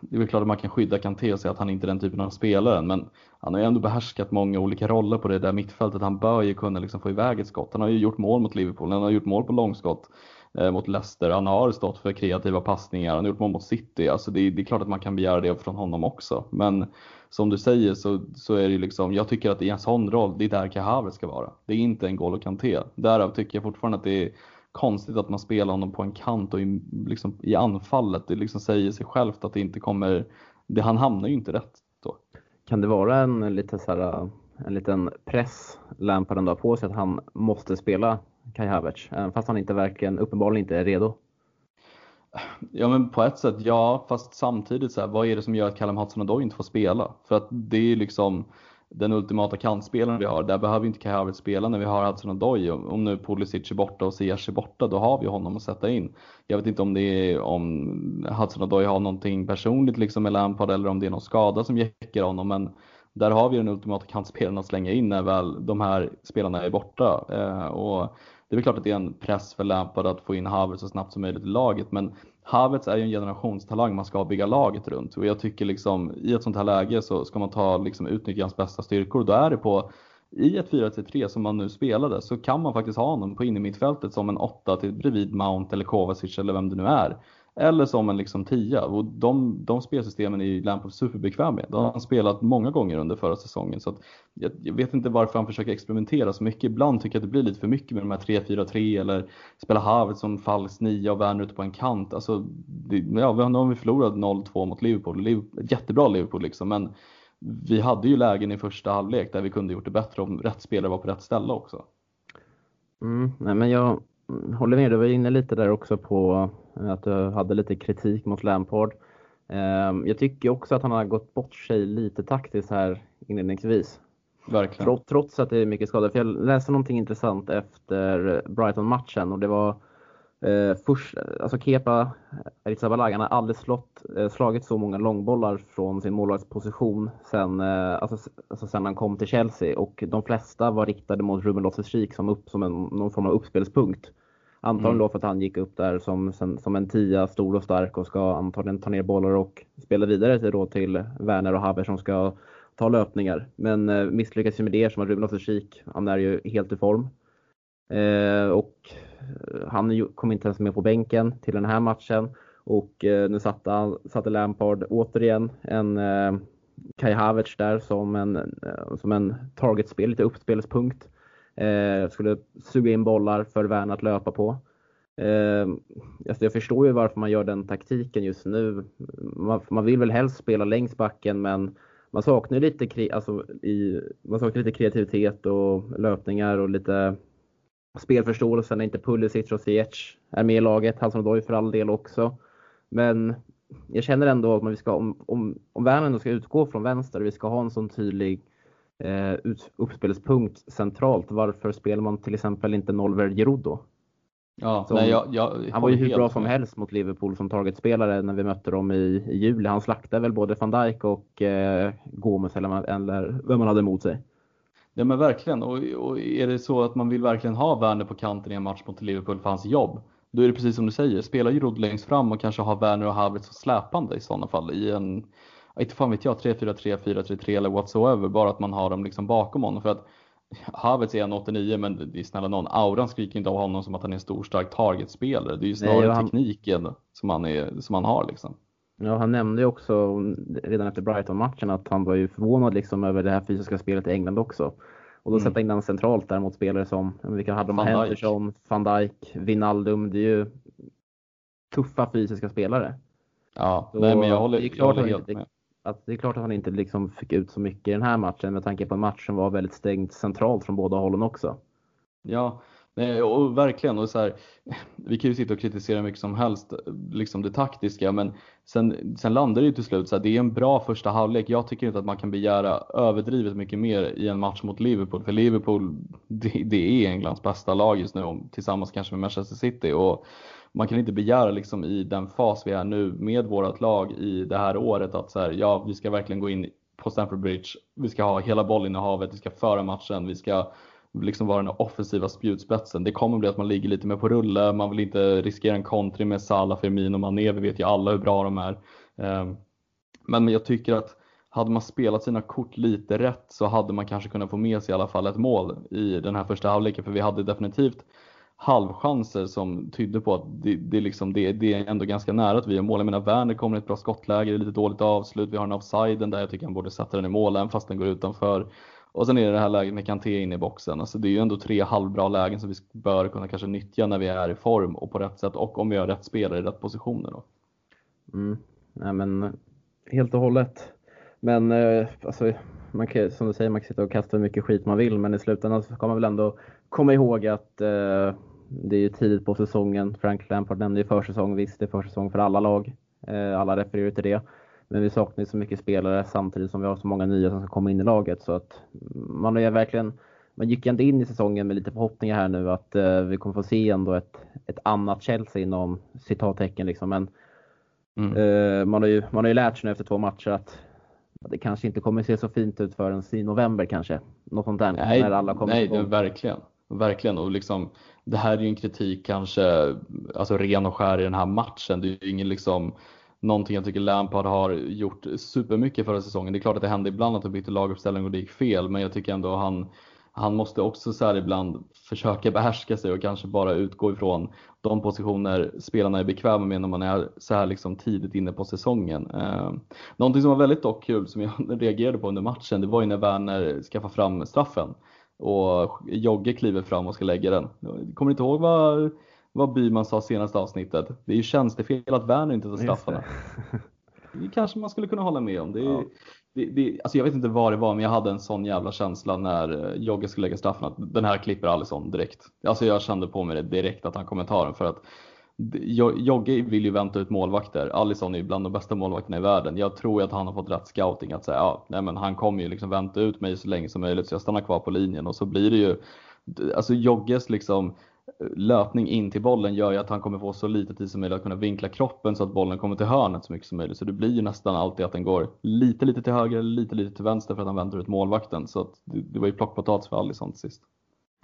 det är väl klart att man kan skydda Kanté och säga att han inte är den typen av spelare men han har ju ändå behärskat många olika roller på det där mittfältet. Han bör ju kunna liksom få iväg ett skott. Han har ju gjort mål mot Liverpool, han har gjort mål på långskott. eh, mot Leicester. Han har stått för kreativa passningar, han har gjort mål mot City. Alltså det, det, är klart att man kan begära det från honom också. Men som du säger så, så är det liksom, jag tycker att i en sån roll, det är där Kahaver ska vara. Det är inte en Golo Kanté. Därav tycker jag fortfarande att det är konstigt att man spelar honom på en kant och i, liksom, i anfallet. Det liksom säger sig självt att det inte kommer, det, han hamnar ju inte rätt då. Kan det vara en, lite så här, en liten press Lampard ändå på sig att han måste spela Kai Havertz, fast han inte verkligen, uppenbarligen inte är redo? Ja men på ett sätt ja, fast samtidigt så här, vad är det som gör att Callum Hudson-Odoi inte får spela? För att det är liksom den ultimata kantspelaren vi har. Där behöver inte Kai Havertz spela när vi har Hudson-Odoi. Om nu Pulisic är borta och Ziyech är borta, då har vi honom att sätta in. Jag vet inte om det är om Hudson-Odoi har någonting personligt liksom med Lampard eller om det är någon skada som jäckar honom. Men där har vi den ultimata kantspelaren att slänga in när väl de här spelarna är borta. Eh, och det är väl klart att det är en press för Lampard att få in Havertz så snabbt som möjligt i laget. Men Havertz är ju en generationstalang man ska bygga laget runt och jag tycker liksom i ett sånt här läge så ska man ta liksom utnyttja hans bästa styrkor. Då är det på i ett 4-3 som man nu spelade så kan man faktiskt ha honom på innermittfältet som en 8 till bredvid Mount eller Kovacic eller vem det nu är. Eller som en liksom tia och de, de spelsystemen är ju Lampard superbekväm med. De har han spelat många gånger under förra säsongen så jag, jag, vet inte varför han försöker experimentera så mycket. Ibland tycker jag att det blir lite för mycket med de här 3-4-3 eller spela Havertz som falsk 9 och Werner ute på en kant. Alltså, det, ja, nu har vi förlorat 0-2 mot Liverpool. Liverpool jättebra Liverpool liksom men vi hade ju lägen i första halvlek där vi kunde gjort det bättre om rätt spelare var på rätt ställe också. Mm, nej men jag håller med, du var inne lite där också på att du hade lite kritik mot Lampard. Ehm, jag tycker också att han har gått bort sig lite taktiskt här inledningsvis. Verkligen. Trots att det är mycket skador. För jag läste någonting intressant efter Brighton-matchen och det var eh, först, alltså Kepa Arrizabalaga, han har aldrig slått, eh, slagit så många långbollar från sin målvaktsposition sen, eh, alltså, alltså sen han kom till Chelsea och de flesta var riktade mot Ruben Loftus-Cheek som, upp, som en, någon form av uppspelspunkt. Antagligen mm. då för att han gick upp där som, som en tia, stor och stark och ska antagligen ta ner bollar och spela vidare till, då till Werner och Haver som ska ta löpningar. Men eh, misslyckas ju med det som att Ruben Loftus-Cheek, han är ju helt i form. Eh, och han kom inte ens med på bänken till den här matchen. Och eh, nu satte, satte Lampard återigen en eh, Kai Havertz där som en, eh, som en targetspel, lite uppspelspunkt. Eh, skulle suga in bollar för Werner att löpa på. Eh, alltså jag förstår ju varför man gör den taktiken just nu. Man, man vill väl helst spela längs backen men man saknar lite, alltså i, man saknar lite kreativitet och löpningar och lite spelförståelse när inte Pulisic och Ziyech är med i laget. Hudson Odoi för all del också. Men jag känner ändå att vi ska, om, om, om Werner ska utgå från vänster och vi ska ha en sån tydlig eh, uppspelspunkt centralt. Varför spelar man till exempel inte Nolver Giroud då? Ja, nej, jag, jag, han var ju hur bra som helst mot Liverpool som targetspelare när vi mötte dem i, i juli. Han slaktade väl både van Dijk och eh, Gomes eller, eller vem man hade emot sig. Ja men verkligen och, och, är det så att man vill verkligen ha Werner på kanten i en match mot Liverpool för hans jobb då är det precis som du säger, spela Giroud längst fram och kanske ha Werner och Havertz släpande i sådana fall i en inte fan vet jag, 3-4-3, 4-3-3 eller whatsoever, bara att man har dem liksom bakom honom. För att Havertz är 1,89 men det är snälla någon, auran skriker inte av honom som att han är en stor stark targetspelare. Det är ju snarare Nej, han... tekniken som han, är, som han har liksom. Ja, han nämnde ju också redan efter Brighton-matchen att han var ju förvånad liksom över det här fysiska spelet i England också. Och då mm. sätta in den centralt där mot spelare som, vilka hade de? Henderson, van Dijk, Wijnaldum. Det är ju tuffa fysiska spelare. Ja, nej, men jag håller, jag håller helt med att det är klart att han inte liksom fick ut så mycket i den här matchen med tanke på en match som var väldigt stängt centralt från båda hållen också. Ja, nej, och verkligen. Och så här, vi kan ju sitta och kritisera mycket som helst, liksom det taktiska, men sen, sen landar det ju till slut så här, det är en bra första halvlek. Jag tycker inte att man kan begära överdrivet mycket mer i en match mot Liverpool, för Liverpool, det, det är Englands bästa lag just nu, tillsammans kanske med Manchester City. Och man kan inte begära liksom i den fas vi är nu med vårt lag i det här året att så här, ja, vi ska verkligen gå in på Stamford Bridge. Vi ska ha hela bollinnehavet, vi ska föra matchen, vi ska liksom vara den offensiva spjutspetsen. Det kommer bli att man ligger lite mer på rulle, man vill inte riskera en kontring med Salah, Firmino och Mané. Vi vet ju alla hur bra de är. Ehm, men jag tycker att hade man spelat sina kort lite rätt så hade man kanske kunnat få med sig i alla fall ett mål i den här första halvleken för vi hade definitivt halvchanser som tydde på att det, det, liksom, det, det är ändå ganska nära att vi gör mål. Jag menar Werner kommer i ett bra skottläge, det är lite dåligt avslut, vi har en offsiden där jag tycker han borde sätta den i målen fast den går utanför. Och sen är det det här läget med Kanté in i boxen. Alltså det är ju ändå tre halvbra lägen som vi bör kunna kanske nyttja när vi är i form och på rätt sätt och om vi har rätt spelare i rätt positioner. Då. Mm. Nej, men helt och hållet. Men eh, alltså, man kan, som du säger, man kan sitta och kasta hur mycket skit man vill, men i slutändan så ska man väl ändå komma ihåg att eh, det är ju tidigt på säsongen. Frank Lampard nämnde ju försäsong. Visst, det är försäsong för alla lag. Eh, alla refererar till det. Men vi saknar ju så mycket spelare samtidigt som vi har så många nya som ska komma in i laget. Så att man är verkligen man gick ändå in i säsongen med lite förhoppningar här nu att eh, vi kommer få se ändå ett, ett annat Chelsea inom citattecken liksom. Men mm. eh, man, har ju, man har ju lärt sig nu efter två matcher att det kanske inte kommer se så fint ut förrän i november kanske. Något sånt där. Nej, när alla kommer nej det, verkligen. Verkligen. Och liksom, det här är ju en kritik kanske alltså ren och skär i den här matchen. Det är ju ingen liksom någonting jag tycker Lampard har gjort supermycket förra säsongen. Det är klart att det hände ibland att han bytte laguppställning och det gick fel, men jag tycker ändå han han måste också så här ibland försöka behärska sig och kanske bara utgå ifrån de positioner spelarna är bekväma med när man är så här liksom tidigt inne på säsongen. Eh, någonting som var väldigt dock kul som jag reagerade på under matchen, det var ju när Werner skaffade fram straffen och Jogge kliver fram och ska lägga den. Kommer inte ihåg vad, vad Byman sa senaste avsnittet. Det är ju tjänstefel att Werner inte tar straffarna. Det. kanske man skulle kunna hålla med om. Det ja. det, det, alltså jag vet inte vad det var, men jag hade en sån jävla känsla när eh, Jogge skulle lägga straffen att den här klipper Alisson direkt. Alltså jag kände på mig det direkt att han kommentaren för att Jogge vill ju vänta ut målvakter. Alisson är ju bland de bästa målvakterna i världen. Jag tror att han har fått rätt scouting att säga ja, nej men han kommer ju liksom vänta ut mig så länge som möjligt så jag stannar kvar på linjen och så blir det ju Alltså Jogges liksom eh, löpning in till bollen gör ju att han kommer få så lite tid som möjligt att kunna vinkla kroppen så att bollen kommer till hörnet så mycket som möjligt. Så det blir ju nästan alltid att den går lite, lite till höger, lite, lite till vänster för att han väntar ut målvakten. Så att det, det var ju plockpotatis för Alisson till sist.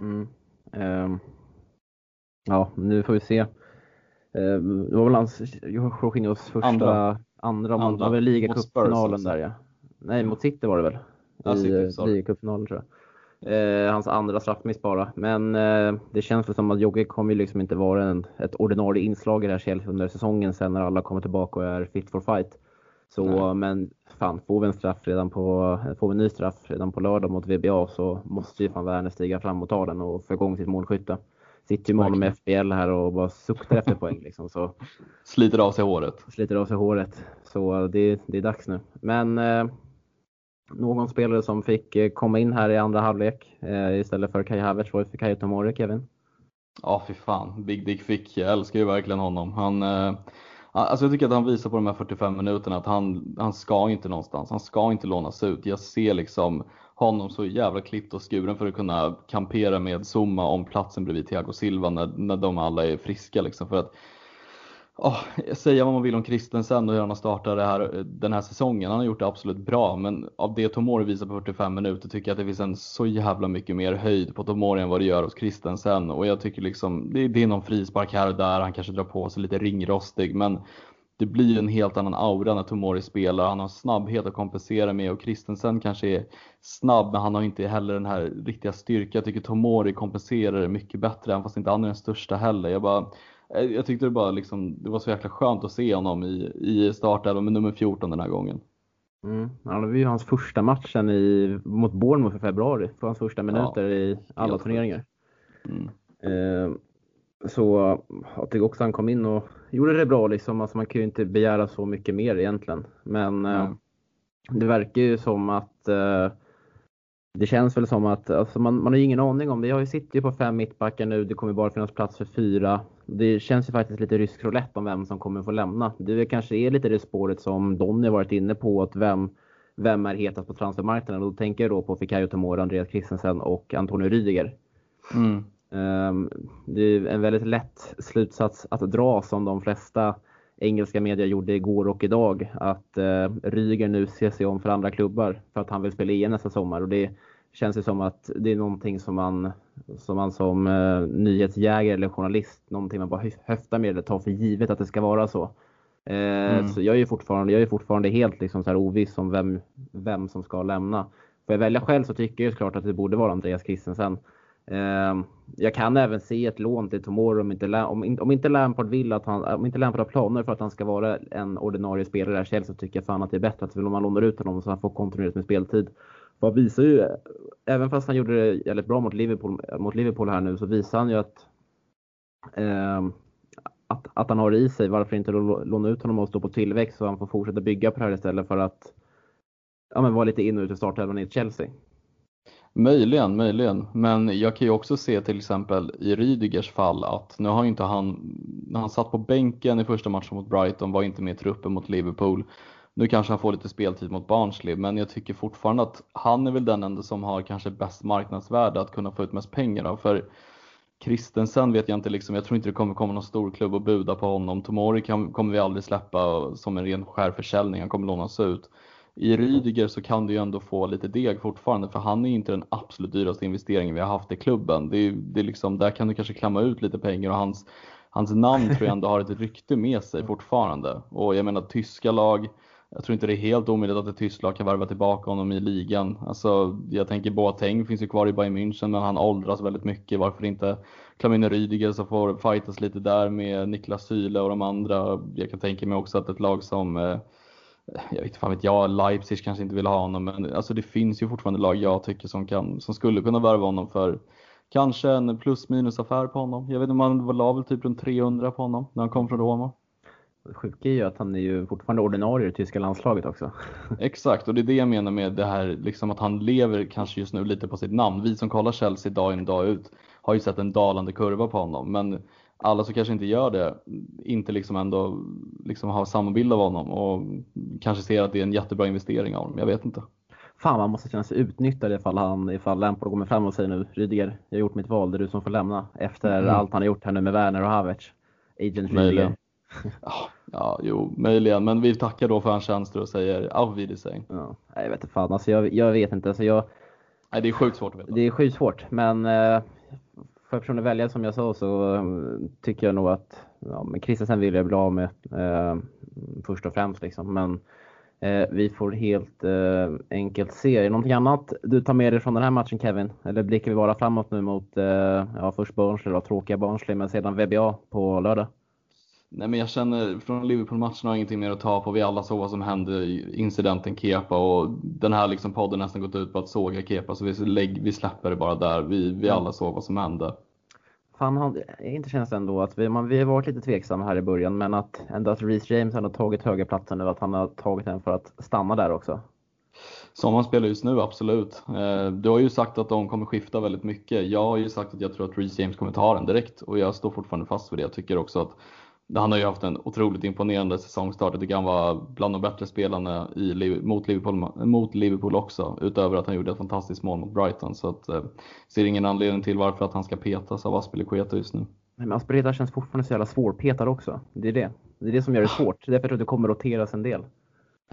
Mm. Um. Ja, nu får vi se det var väl hans, Jorginhos första, andra, andra, andra. var väl ligacupfinalen där ja. Nej, mot City var det väl? I ja, ligacupfinalen tror jag. Eh, hans andra straffmiss bara. Men eh, det känns väl som att Jogge kommer ju liksom inte vara en, ett ordinarie inslag i det här Chelsea under säsongen sen när alla kommer tillbaka och är fit for fight. Så, Nej. men fan, får vi en straff redan på, får vi en ny straff redan på lördag mot VBA så måste ju fan Werner stiga fram och ta den och få igång sitt målskytte sitter ju med honom i FBL här och bara suktar efter poäng. Liksom, så. Sliter av sig håret. Sliter av sig håret. Så det, det är dags nu. Men eh, någon spelare som fick eh, komma in här i andra halvlek eh, istället för Kai Havertz var för Kayo Tomori, Kevin. Ja, fy fan. Big Dick Fick. Jag älskar ju verkligen honom. Han, eh, alltså jag tycker att han visar på de här 45 minuterna att han, han ska inte någonstans. Han ska inte lånas ut. Jag ser liksom honom så jävla klippt och skuren för att kunna kampera med Zuma om platsen bredvid Thiago Silva när, när de alla är friska. Liksom. För att, oh, säga vad man vill om Christensen och hur han har startat här, den här säsongen. Han har gjort det absolut bra, men av det Tomori visar på 45 minuter tycker jag att det finns en så jävla mycket mer höjd på Tomori än vad det gör hos Christensen. Och jag tycker liksom, det, det är någon frispark här och där, han kanske drar på sig lite ringrostig, men det blir en helt annan aura när Tomori spelar. Han har snabbhet att kompensera med och Christensen kanske är snabb men han har inte heller den här riktiga styrkan. Jag tycker Tomori kompenserar det mycket bättre även fast inte han är den största heller. Jag, bara, eh, jag tyckte det, bara liksom, det var så jäkla skönt att se honom i, i startelvan med nummer 14 den här gången. Mm. Ja, det var ju hans första matchen i, mot Bournemouth i februari. För hans första minuter ja, i alla turneringar. Mm. Eh, så jag tycker också han kom in och gjorde det bra liksom. Alltså man kan ju inte begära så mycket mer egentligen. Men mm. det verkar ju som att eh, det känns väl som att alltså man, man har ju ingen aning om det. Jag sitter ju på fem mittbackar nu. Det kommer bara finnas plats för fyra. Det känns ju faktiskt lite rysk roulette om vem som kommer få lämna. Det kanske är lite det spåret som Donny varit inne på. Att vem, vem är hetast på transfermarknaden? Och då tänker jag då på Fikayo Tomori, Andreas Christensen och Antonio Rydiger. Mm. Ehm, det är en väldigt lätt slutsats att dra som de flesta engelska medier gjorde igår och idag att eh, Ryger nu ser sig om för andra klubbar för att han vill spela EM nästa sommar och det känns ju som att det är någonting som man som, man som eh, nyhetsjägare eller journalist, någonting man bara höftar med eller tar för givet att det ska vara så. Eh, mm. Så jag är fortfarande, jag är fortfarande helt liksom så här oviss om vem, vem som ska lämna. Får jag välja själv så tycker jag såklart att det borde vara Andreas Christensen. Ehm, jag kan även se ett lån till Tomorrow om inte, om, om inte Lampard vill att han, om inte Lampard har planer för att han ska vara en ordinarie spelare i Chelsea så tycker jag fan att det är bättre att man lånar ut honom så han får kontinuerligt med speltid. Vad visar ju, även fast han gjorde det jävligt bra mot Liverpool, mot Liverpool här nu så visar han ju att, eh, att, att han har det i sig. Varför inte låna ut honom och stå på tillväxt så han får fortsätta bygga på det här istället för att ja, men vara lite in och ut i startelvan i Chelsea. Möjligen, möjligen. Men jag kan ju också se till exempel i Rydigers fall att nu har inte han, när han satt på bänken i första matchen mot Brighton, var inte med i truppen mot Liverpool. Nu kanske han får lite speltid mot Barnsley, men jag tycker fortfarande att han är väl den enda som har kanske bäst marknadsvärde att kunna få ut mest pengar av. För Kristensen vet jag inte, liksom, jag tror inte det kommer komma någon stor klubb och buda på honom. Tomori kan, kommer vi aldrig släppa som en ren skärförsäljning, han kommer lånas ut. I Rydiger så kan du ju ändå få lite deg fortfarande för han är inte den absolut dyraste investeringen vi har haft i klubben. Det är, det är liksom, där kan du kanske klämma ut lite pengar och hans, hans namn tror jag ändå har ett rykte med sig fortfarande. Och jag menar tyska lag, jag tror inte det är helt omöjligt att ett tyskt lag kan värva tillbaka honom i ligan. Alltså, jag tänker Boateng finns ju kvar i Bayern München men han åldras väldigt mycket. Varför inte klämma in Rydiger som får fightas lite där med Niklas Syle och de andra. Jag kan tänka mig också att ett lag som eh, jag vet inte fan vet jag, Leipzig kanske inte vill ha honom men alltså det finns ju fortfarande lag jag tycker som, kan, som skulle kunna värva honom för kanske en plus minus affär på honom. Jag vet inte, man la väl typ runt 300 på honom när han kom från Roma. Det sjuka är ju att han är ju fortfarande ordinarie i tyska landslaget också. Exakt, och det är det jag menar med det här liksom att han lever kanske just nu lite på sitt namn. Vi som kollar Chelsea dag in dag ut har ju sett en dalande kurva på honom. Men alla som kanske inte gör det inte liksom ändå liksom har samma bild av honom och kanske ser att det är en jättebra investering av honom. Jag vet inte. Fan, man måste känna sig utnyttjad ifall, han, ifall Lampard kommer fram och säger nu Rydiger, jag har gjort mitt val, det är du som får lämna. Efter mm. allt han har gjort här nu med Werner och Havertz. Agent Rydiger. ja, jo, möjligen. Men vi tackar då för hans tjänster och säger auf Wiedersehen. Ja, jag vet inte fan, alltså jag, jag vet inte. Alltså jag, Nej, det är sjukt svårt att veta. Det är sjukt svårt, men eh, får jag personligen välja som jag sa så eh, tycker jag nog att ja, men Christensen vill jag bli av med eh, först och främst. Liksom. Men eh, vi får helt eh, enkelt se. Är det någonting annat du tar med dig från den här matchen Kevin? Eller blickar vi bara framåt nu mot eh, ja, först Barnsley, då, tråkiga Barnsley, men sedan VBA på lördag? Nej men jag känner från Liverpool-matchen har jag ingenting mer att ta på. Vi alla såg vad som hände i incidenten Kepa och den här liksom podden nästan gått ut på att såga Kepa så vi, lägg, vi släpper det bara där. Vi, vi alla såg vad som hände. Fan, inte känns ändå att vi, man, vi har varit lite tveksamma här i början men att ändå att Reece James har tagit höga platsen nu, att han har tagit den för att stanna där också. Som han spelar just nu, absolut. Eh, du har ju sagt att de kommer skifta väldigt mycket. Jag har ju sagt att jag tror att Reece James kommer ta den direkt och jag står fortfarande fast vid det. Jag tycker också att han har ju haft en otroligt imponerande säsongstart. Jag tycker han var bland de bättre spelarna i, mot, Liverpool, mot Liverpool också. Utöver att han gjorde ett fantastiskt mål mot Brighton. Så att, eh, ser ingen anledning till varför att han ska petas av Aspelekueta just nu. Men Aspelekueta känns fortfarande så jävla svårpetad också. Det är det. Det är det som gör det svårt. Det är därför att det kommer roteras en del.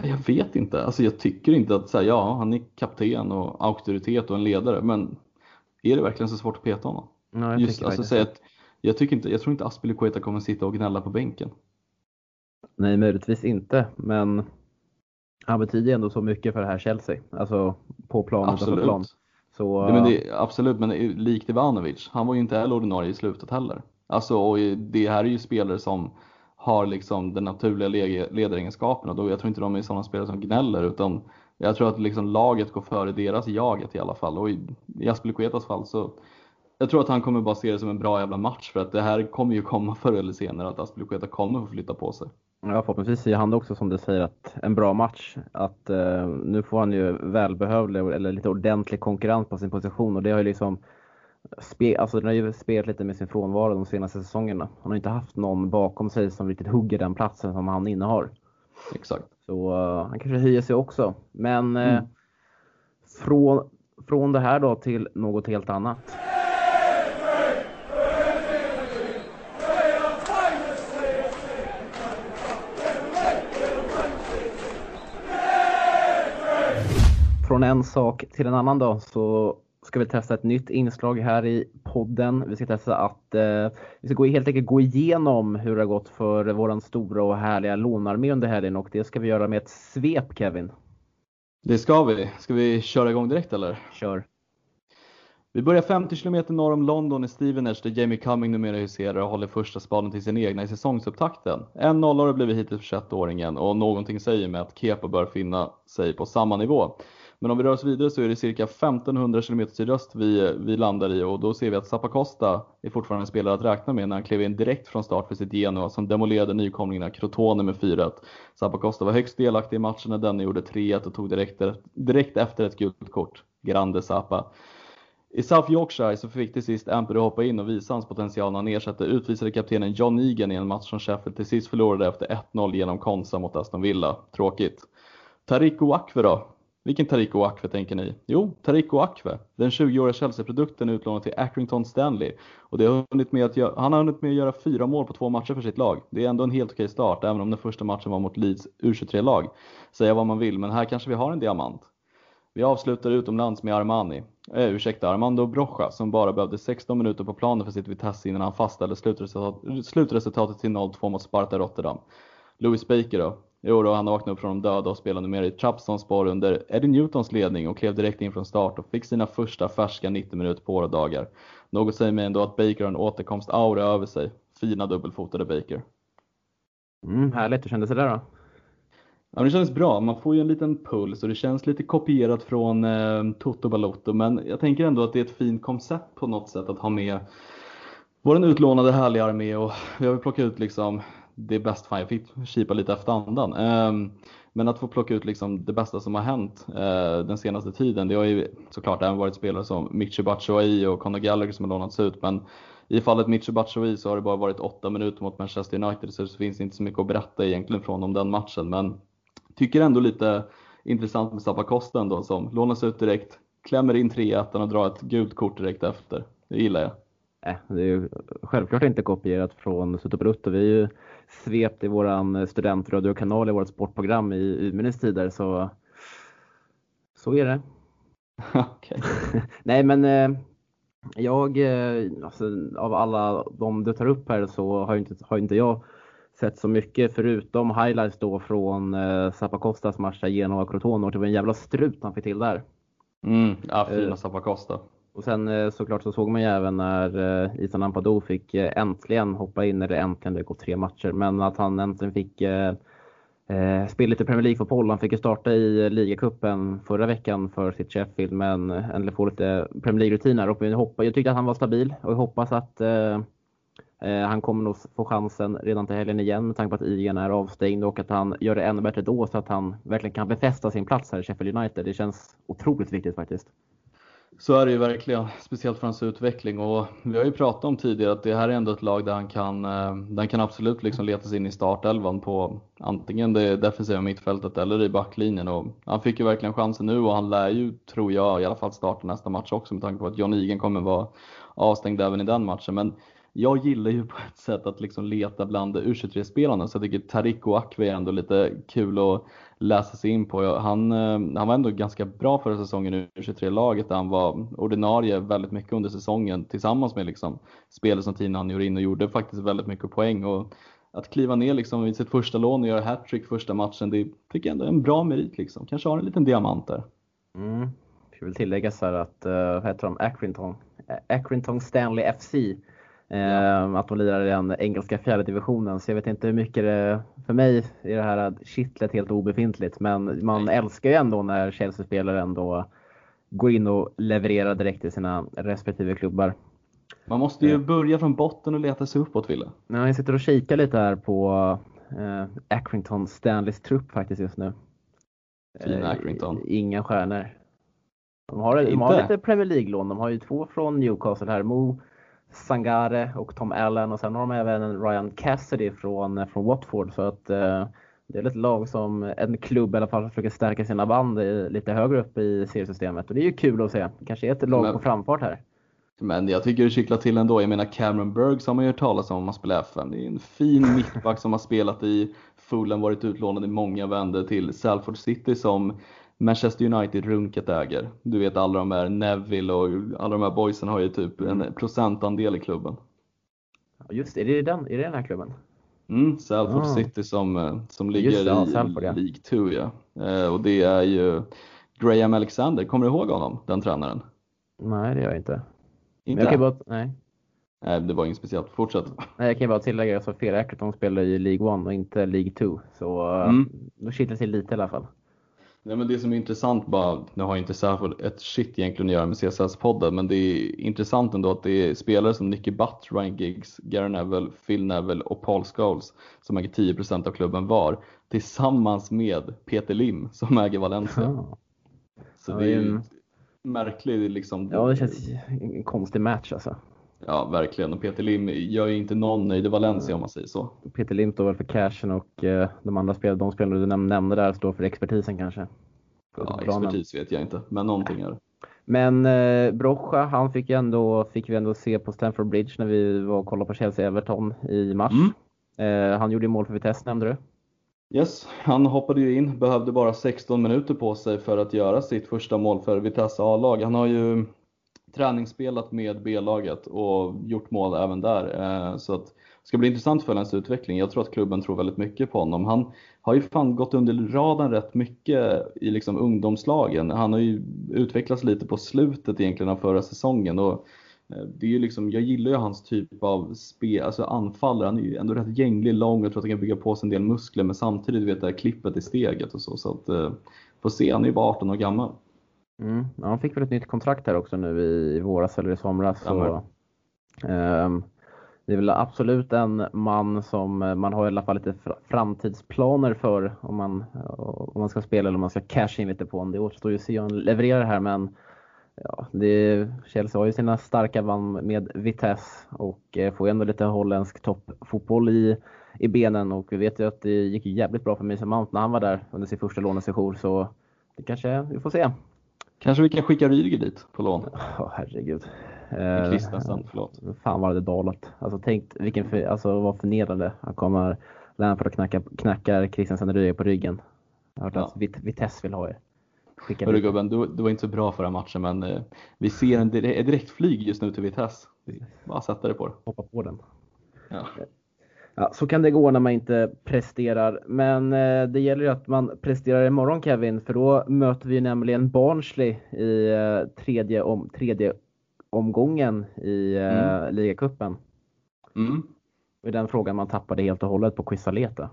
Jag vet inte. Alltså jag tycker inte att, så här, ja han är kapten och auktoritet och en ledare. Men är det verkligen så svårt att peta honom? Jag Just, alltså, säg att jag, tycker inte, jag tror inte Aspelekueta kommer sitta och gnälla på bänken. Nej, möjligtvis inte, men han betyder ändå så mycket för det här Chelsea. Alltså på plan absolut. plan. Så, ja, men det, absolut, men likt Ivanovic, han var ju inte heller ordinarie i slutet heller. Alltså, och det här är ju spelare som har liksom den naturliga ledaregenskapen och då, jag tror inte de är sådana spelare som gnäller utan jag tror att liksom laget går före deras jaget i alla fall och i, i Aspelekuetas fall så jag tror att han kommer bara se det som en bra jävla match för att det här kommer ju komma förr eller senare att Aspelekueta kommer få flytta på sig. Ja, förhoppningsvis ser han också som du säger att en bra match. Att eh, nu får han ju välbehövlig eller lite ordentlig konkurrens på sin position och det har ju liksom spe, alltså den har ju spelat lite med sin frånvaro de senaste säsongerna. Han har inte haft någon bakom sig som riktigt hugger den platsen som han innehar. Exakt. Så uh, han kanske höjer sig också. Men uh, från, från det här då till något helt annat. Från en sak till en annan då så ska vi testa ett nytt inslag här i podden. Vi ska testa att eh, vi ska gå, helt enkelt gå igenom hur det har gått för våran stora och härliga lånarmé under helgen och det ska vi göra med ett svep Kevin. Det ska vi. Ska vi köra igång direkt eller? Kör. Vi börjar 50 km norr om London i Stevenage där Jamie Cumming numera huserar och håller första spaden till sin egna i säsongsupptakten. En nollare blir vi hittills för 21-åringen och någonting säger mig att Kepa bör finna sig på samma nivå. Men om vi rör oss vidare så är det cirka 1500 km sydöst vi, vi landar i och då ser vi att Zappacosta är fortfarande en spelare att räkna med när han klev in direkt från start för sitt Genoa som demolerade nykomlingarna Crotone med 4-1. Zappacosta var högst delaktig i matchen när denne gjorde 3-1 och tog direkt, direkt efter ett gult kort. Grande Zappa. I South Yorkshire så fick till sist Ampere hoppa in och visa hans potential när han ersatte utvisade kaptenen John Egan i en match som Sheffield till sist förlorade efter 1-0 genom Konsa mot Aston Villa. Tråkigt. Tarik Ouakve då? Vilken Tariko Akve tänker ni? Jo, Tariko Akve. Den 20-åriga Chelsea-produkten är utlånad till Accrington Stanley och det har hunnit med att göra, han har hunnit med att göra fyra mål på två matcher för sitt lag. Det är ändå en helt okej start, även om den första matchen var mot Leeds U23-lag. Säga vad man vill, men här kanske vi har en diamant. Vi avslutar utomlands med Armani, eh, ursäkta, Armando Brocha som bara behövde 16 minuter på planen för sitt Vitesse innan han fastställde slutresultat, slutresultatet till 0-2 mot Sparta Rotterdam. Louis Baker då? Jo då, han vaknade upp från de döda och spelade mer i Trabzonspor under Eddie Newtons ledning och klev direkt in från start och fick sina första färska 90 minuter på året dagar. Något säger mig ändå att Baker har en återkomst-aura över sig. Fina dubbelfotade Baker. Mm, härligt, hur kändes det där då? Ja, det känns bra. Man får ju en liten puls och det känns lite kopierat från eh, Toto Balotto. Men jag tänker ändå att det är ett fint koncept på något sätt att ha med vår utlånade härliga armé och vi har väl plockat ut liksom det är bäst. fan jag fick kipa lite efter andan. Ehm, men att få plocka ut liksom det bästa som har hänt eh, den senaste tiden. Det har ju såklart även varit spelare som Mitchy Batshuayi och Conor Gallagher som har lånats ut. Men i fallet Mitchy Batshuayi så har det bara varit åtta minuter mot Manchester United så det finns inte så mycket att berätta egentligen från om den matchen. Men tycker ändå lite intressant med Zappacosta ändå som lånas ut direkt, klämmer in 3-1 och drar ett gult kort direkt efter. Det gillar jag. Äh, det är ju självklart inte kopierat från Sutobrutto. Vi är ju svept i våran studentradiokanal i vårt sportprogram i urminnes tider så så är det. okay. Nej men eh, jag, eh, alltså, av alla de du tar upp här så har inte, har inte jag sett så mycket förutom highlights då från eh, Zapacostas match där Genoa Crotone och det var en jävla strut han fick till där. Mm, ja, fina uh, Zappacosta. Och sen eh, såklart så såg man ju även när eh, Isan Ampadu fick eh, äntligen hoppa in, eller äntligen, det gått tre matcher, men att han äntligen fick eh, spela lite Premier League-fotboll. Han fick ju starta i ligacupen förra veckan för sitt Sheffield, men äntligen få lite Premier League-rutiner. Jag tyckte att han var stabil och jag hoppas att eh, han kommer nog få chansen redan till helgen igen med tanke på att Igen är avstängd och att han gör det ännu bättre då så att han verkligen kan befästa sin plats här i Sheffield United. Det känns otroligt viktigt faktiskt. Så är det ju verkligen, speciellt för hans utveckling och vi har ju pratat om tidigare att det här är ändå ett lag där han kan, eh, där han kan absolut liksom leta sig in i startelvan på antingen det defensiva mittfältet eller i backlinjen och han fick ju verkligen chansen nu och han lär ju, tror jag, i alla fall starta nästa match också med tanke på att John Egan kommer vara avstängd även i den matchen. Men jag gillar ju på ett sätt att liksom leta bland U23-spelarna så jag tycker Tarik och Akve är ändå lite kul att läsa sig in på. Han, eh, han var ändå ganska bra förra säsongen i U23-laget där han var ordinarie väldigt mycket under säsongen tillsammans med liksom spelare som Tina han gjorde in och gjorde faktiskt väldigt mycket poäng. Och att kliva ner liksom i sitt första lån och göra hattrick första matchen, det tycker jag ändå är en bra merit. Liksom. Kanske har en liten diamant där. Mm. Jag vill tillägga så här att, eh, vad heter de, Accrington, Accrington Stanley FC Ja. Ehm, att de lirar i den engelska fjärde divisionen. Så jag vet inte hur mycket det, för mig är det här kittlet helt obefintligt. Men man Nej. älskar ju ändå när Chelsea-spelare ändå går in och levererar direkt i sina respektive klubbar. Man måste ju eh. börja från botten och leta sig uppåt, Wille. Ja, jag sitter och kikar lite här på eh, Accrington Stanleys trupp faktiskt just nu. Fina eh, Accrington. Inga stjärnor. De har, de har lite Premier League-lån. De har ju två från Newcastle här. Mo Sangare och Tom Allen och sen har de även Ryan Cassidy från, från Watford. Så att eh, det är ett lag som, en klubb i alla fall, försöker stärka sina band i, lite högre upp i seriesystemet. Och det är ju kul att se. Kanske är ett lag men, på framfart här. Men jag tycker det kittlar till ändå. Jag menar Cameron Burgs har man ju hört talas om om man spelar FN. Det är en fin mittback som har spelat i Fulham, varit utlånad i många vändor till Salford City som Manchester United runket äger. Du vet alla de här Neville och alla de här boysen har ju typ en procentandel i klubben. Just det, är det den, är det den här klubben? Mm, Salford ah. City som, eh, som ligger det, i Salford, ja. League 2 ja. Eh, och det är ju Graham Alexander, kommer du ihåg honom, den tränaren? Nej, det gör jag inte. Inte? Jag kan bara, nej. Nej, det var inget speciellt. Fortsätt. Nej, jag kan bara tillägga att fel Ackerton spelar i League 1 och inte League 2. Så mm. då kittlar till lite i alla fall. Nej, men det som är intressant bara, nu har inte Safford ett shit egentligen att göra med CSS-podden, men det är intressant ändå att det är spelare som Nicky Butt, Ryan Giggs, Gary Neville, Phil Neville och Paul Scholes som äger 10% av klubben var, tillsammans med Peter Lim som äger Valencia. Ja. Så ja, det är ju en märklig liksom. Ja, det känns en konstig match alltså. Ja, verkligen. Och Peter Lim gör ju inte någon nöjd i Valencia om man säger så. Peter Lim står väl för cashen och eh, de andra spelarna, de spelare du nämnde där står för expertisen kanske. Ja, expertis vet jag inte, men någonting är det. Men eh, Brocha, han fick, ändå, fick vi ändå se på Stamford Bridge när vi var och kollade på Chelsea-Everton i mars. Mm. Eh, han gjorde ju mål för Vitesse nämnde du. Yes, han hoppade ju in, behövde bara 16 minuter på sig för att göra sitt första mål för Vitesse A-lag. Han har ju träningsspelat med B-laget och gjort mål även där. Eh, så att det ska bli intressant att följa hans utveckling. Jag tror att klubben tror väldigt mycket på honom. Han har ju fan gått under radarn rätt mycket i liksom ungdomslagen. Han har ju utvecklats lite på slutet egentligen av förra säsongen. Och eh, det är ju liksom, jag gillar ju hans typ av spel, alltså anfallare. Han är ju ändå rätt gänglig, lång och jag tror att han kan bygga på sig en del muskler men samtidigt vet det här klippet i steget och så. Så att, eh, får se, han är ju bara 18 år gammal. Mm. Ja, han fick väl ett nytt kontrakt här också nu i, våras eller i somras. Så, um, det är väl absolut en man som man har i alla fall lite framtidsplaner för om man, om man ska spela eller om man ska casha in lite på honom. Det återstår ju att se om han levererar här men ja, det, Chelsea har ju sina starka band med Vitesse och eh, får ändå lite holländsk toppfotboll i, i benen och vi vet ju att det gick jävligt bra för Mason Mount när han var där under sin första lånesession så det kanske, vi får se. Kanske vi kan skicka Rydiger dit på lån? Ja, oh, herregud. Kristensen, eh, förlåt. Fan vad det dalat. Alltså tänk vilken, för, alltså vad förnedrande. Han kommer Lampard och knackar, knackar Kristensen Rydiger på ryggen. Jag har hört ja. att Vit Vitesse vill ha er. Skicka Hörru gubben, du, du var inte så bra förra matchen men eh, vi ser en direkt, direkt flyg just nu till Vitesse. Bara sätta det på det. Hoppa på den. Ja. Ja, så kan det gå när man inte presterar. Men eh, det gäller ju att man presterar imorgon Kevin, för då möter vi nämligen Barnsley i eh, tredje, om, tredje omgången i eh, mm. ligacupen. Mm. Och den frågan man tappade helt och hållet på Quisaleta.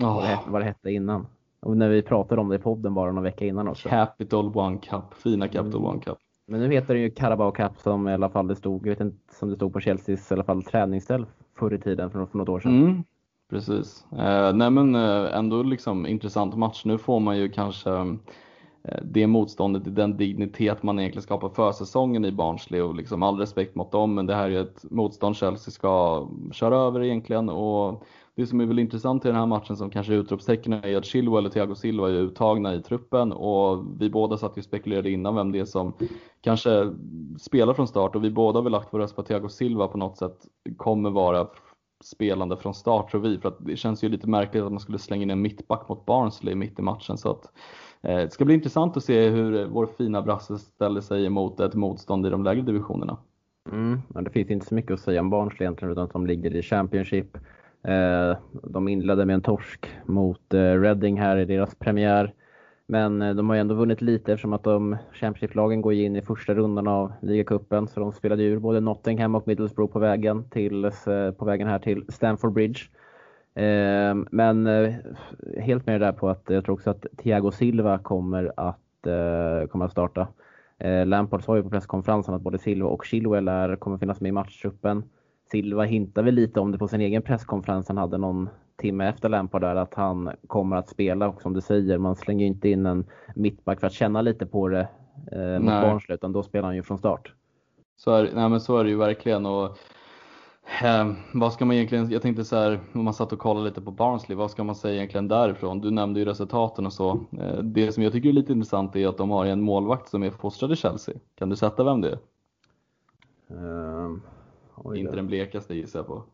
Oh. Vad, det, vad det hette innan. Och när vi pratade om det i podden bara någon vecka innan också. Capital One Cup, fina Capital mm. One Cup. Men nu heter det ju Carabao Cup som i alla fall det stod, jag vet inte, som det stod på Chelseas i alla fall träningsställ förr i tiden för, för något år sedan. Mm, precis. Eh, nej men eh, ändå liksom intressant match. Nu får man ju kanske eh, det motståndet i den dignitet man egentligen skapar för säsongen i Barnsley och liksom all respekt mot dem men det här är ju ett motstånd Chelsea ska köra över egentligen och det som är väl intressant i den här matchen som kanske är utropstecken är att Chilwell och Thiago Silva är uttagna i truppen och vi båda satt ju och spekulerade innan vem det är som kanske spelar från start och vi båda har väl lagt vår röst på att Thiago Silva på något sätt kommer vara spelande från start tror vi. För att det känns ju lite märkligt att man skulle slänga in en mittback mot Barnsley mitt i matchen. Så att eh, det ska bli intressant att se hur vår fina brasse ställer sig emot ett motstånd i de lägre divisionerna. Mm, men det finns inte så mycket att säga om Barnsley egentligen utan att de ligger i Championship. Eh, de inledde med en torsk mot eh, Reading här i deras premiär. Men eh, de har ju ändå vunnit lite eftersom att de Championship-lagen går in i första rundan av ligacupen. Så de spelade ur både Nottingham och Middlesbrough på vägen, till, eh, på vägen här till Stamford Bridge. Eh, men helt med det där på att jag tror också att Thiago Silva kommer att, kommer att starta. Lampard sa ju på presskonferensen att både Silva och Chilwell är, kommer finnas med i matchtruppen. Silva hintar väl lite om det på sin egen presskonferens han hade någon timme efter Lampard där att han kommer att spela och som du säger, man slänger inte in en mittback för att känna lite på det eh, mot Barnsley utan då spelar han ju från start. Så är, nej men så är det ju verkligen och eh, vad ska man egentligen, jag tänkte så här, om man satt och kollade lite på Barnsley, vad ska man säga egentligen därifrån? Du nämnde ju resultaten och så. Eh, det som jag tycker är lite intressant är att de har en målvakt som är fostrad i Chelsea. Kan du sätta vem det är? Um, Oj, inte den blekaste gissar jag på.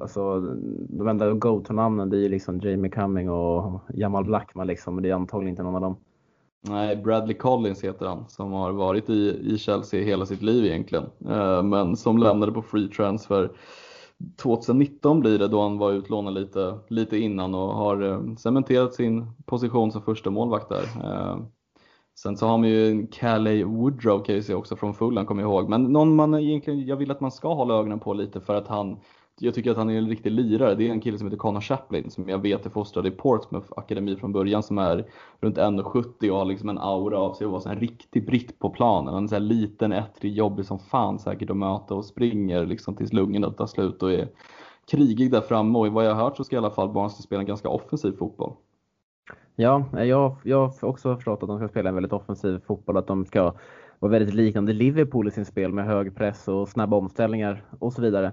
Alltså, de enda go-to-namnen det är ju liksom Jamie Cumming och Jamal Blackman liksom, men det är antagligen inte någon av dem. Nej, Bradley Collins heter han som har varit i, i Chelsea hela sitt liv egentligen. Eh, men som lämnade på free transfer 2019 blir det då han var utlånad lite, lite innan och har eh, cementerat sin position som första målvakt där. Sen så har man ju Calley Woodrow kan jag se också från Fulham, kommer jag ihåg. Men någon man egentligen, jag vill att man ska hålla ögonen på lite för att han jag tycker att han är en riktig lirare. Det är en kille som heter Connor Chaplin som jag vet är fostrad i Portsmouth Akademi från början som är runt 1,70 och har liksom en aura av sig att vara en riktig britt på planen. Han är så här liten, ettrig, jobbig som fan säkert att möta och springer liksom tills lungorna tar slut och är krigig där framme och i vad jag har hört så ska i alla fall Barnsley spela en ganska offensiv fotboll. Ja, jag, jag har också förstått att de ska spela en väldigt offensiv fotboll, att de ska vara väldigt liknande Liverpool i sin spel med hög press och snabba omställningar och så vidare.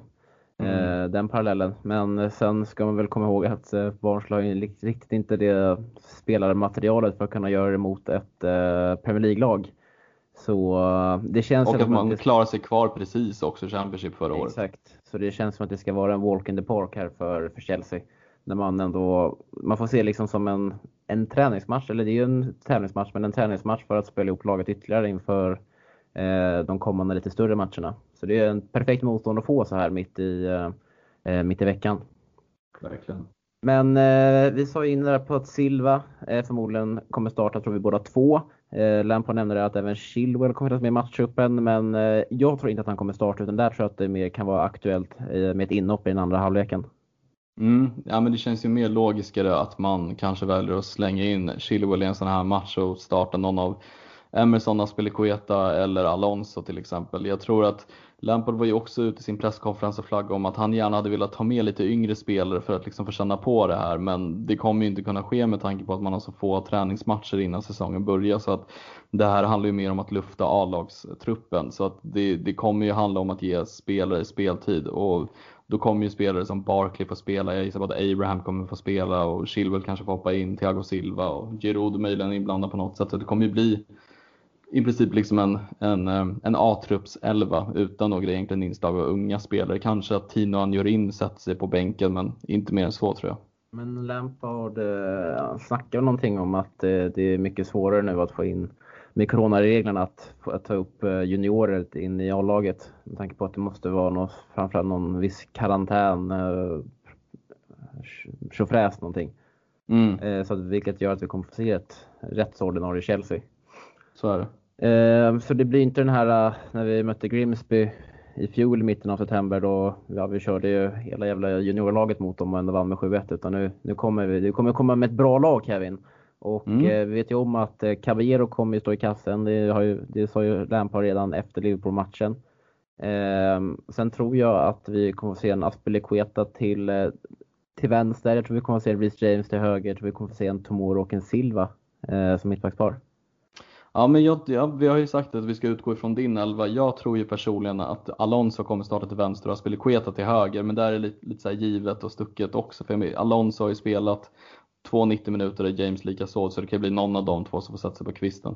Mm. Eh, den parallellen. Men sen ska man väl komma ihåg att eh, Barnsley har riktigt inte det spelarmaterialet för att kunna göra det mot ett eh, Premier League-lag. Så det känns Och att man det... klarar sig kvar precis också i Championship förra året. Exakt. Så det känns som att det ska vara en walk in the park här för, för Chelsea. När man ändå, man får se liksom som en, en träningsmatch, eller det är ju en tävlingsmatch, men en träningsmatch för att spela ihop laget ytterligare inför eh, de kommande lite större matcherna. Så det är en perfekt motstånd att få så här mitt i, eh, mitt i veckan. Verkligen. Men eh, vi sa in där på att Silva eh, förmodligen kommer starta, tror vi båda två. Eh, Lampard nämnde att även Chilwell kommer att med i matchtruppen, men eh, jag tror inte att han kommer starta, utan där tror jag att det mer kan vara aktuellt eh, med ett inhopp i den andra halvleken. Mm, ja, men det känns ju mer logiskare att man kanske väljer att slänga in Chilwell i en sån här match och starta någon av Emerson, Aspelekueta eller Alonso till exempel. Jag tror att Lampard var ju också ute i sin presskonferens och flaggade om att han gärna hade velat ha med lite yngre spelare för att liksom få känna på det här. Men det kommer ju inte kunna ske med tanke på att man har så få träningsmatcher innan säsongen börjar. Så att det här handlar ju mer om att lufta A-lagstruppen. Så att det, det kommer ju handla om att ge spelare speltid. Och då kommer ju spelare som Barkley få spela. Jag gissar på att Abraham kommer få spela och Chilwell kanske får hoppa in, Thiago Silva och Giroud möjligen inblandad på något sätt. Så det kommer ju bli i princip liksom en, en, eh, en A-trupps 11 utan några egentligen inslag av unga spelare. Kanske att Tino Anjorin sätter sig på bänken men inte mer än så tror jag. Men Lampard eh, snackar någonting om att eh, det är mycket svårare nu att få in med coronareglerna att, att ta upp juniorer in i A-laget. Med tanke på att det måste vara något, framförallt någon viss karantän, tjofräs någonting. Mm. Så att, vilket gör att vi kommer få se ett rättsordinarie Chelsea. Så är det. Eh, så det blir inte den här eh, när vi mötte Grimsby i fjol i mitten av september då ja, vi körde ju hela jävla juniorlaget mot dem och ändå vann med 7-1 utan nu, nu kommer vi, det kommer komma med ett bra lag Kevin. Och mm. eh, vi vet ju om att eh, Caballero kommer ju stå i kassen. Det, har ju, det sa ju Lampard redan efter Liverpool-matchen. Eh, sen tror jag att vi kommer att se en Aspelekueta till, eh, till vänster. Jag tror vi kommer att se en Reece James till höger. Jag tror vi kommer att se en Tomoro och en Silva eh, som mittbackspar. Ja, men jag, ja, vi har ju sagt att vi ska utgå ifrån din elva. Jag tror ju personligen att Alonso kommer starta till vänster och Aspilicueta till höger, men där är det lite, lite givet och stucket också. För Alonso har ju spelat Två 90 minuter och James lika så, så det kan bli någon av de två som får sätta sig på kvisten.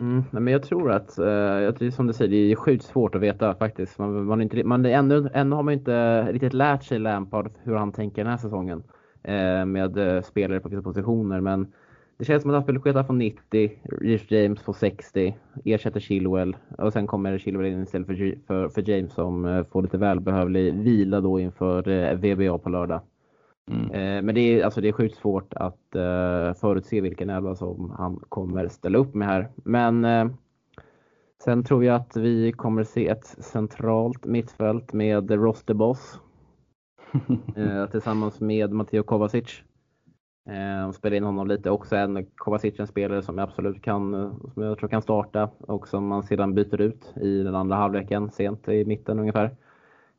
Mm, men jag tror att, eh, som du säger, det är sjukt svårt att veta faktiskt. Man, man, inte, man, ännu, ännu har man inte riktigt lärt sig Lampard hur han tänker den här säsongen eh, med eh, spelare på vissa positioner. Men det känns som att han skulle sketa från 90, Rich James får 60, ersätter Chilwell och sen kommer Chilwell in istället för, för, för James som eh, får lite välbehövlig vila då inför eh, VBA på lördag. Mm. Eh, men det är, alltså det är sjukt svårt att förutse vilken elva som han kommer ställa upp med här. Men sen tror jag att vi kommer se ett centralt mittfält med Ross the Boss tillsammans med Matteo Kovacic. Eh, spelade in honom lite. Också en Kovacic, en spelare som jag absolut kan, som jag tror kan starta och som man sedan byter ut i den andra halvleken, sent i mitten ungefär.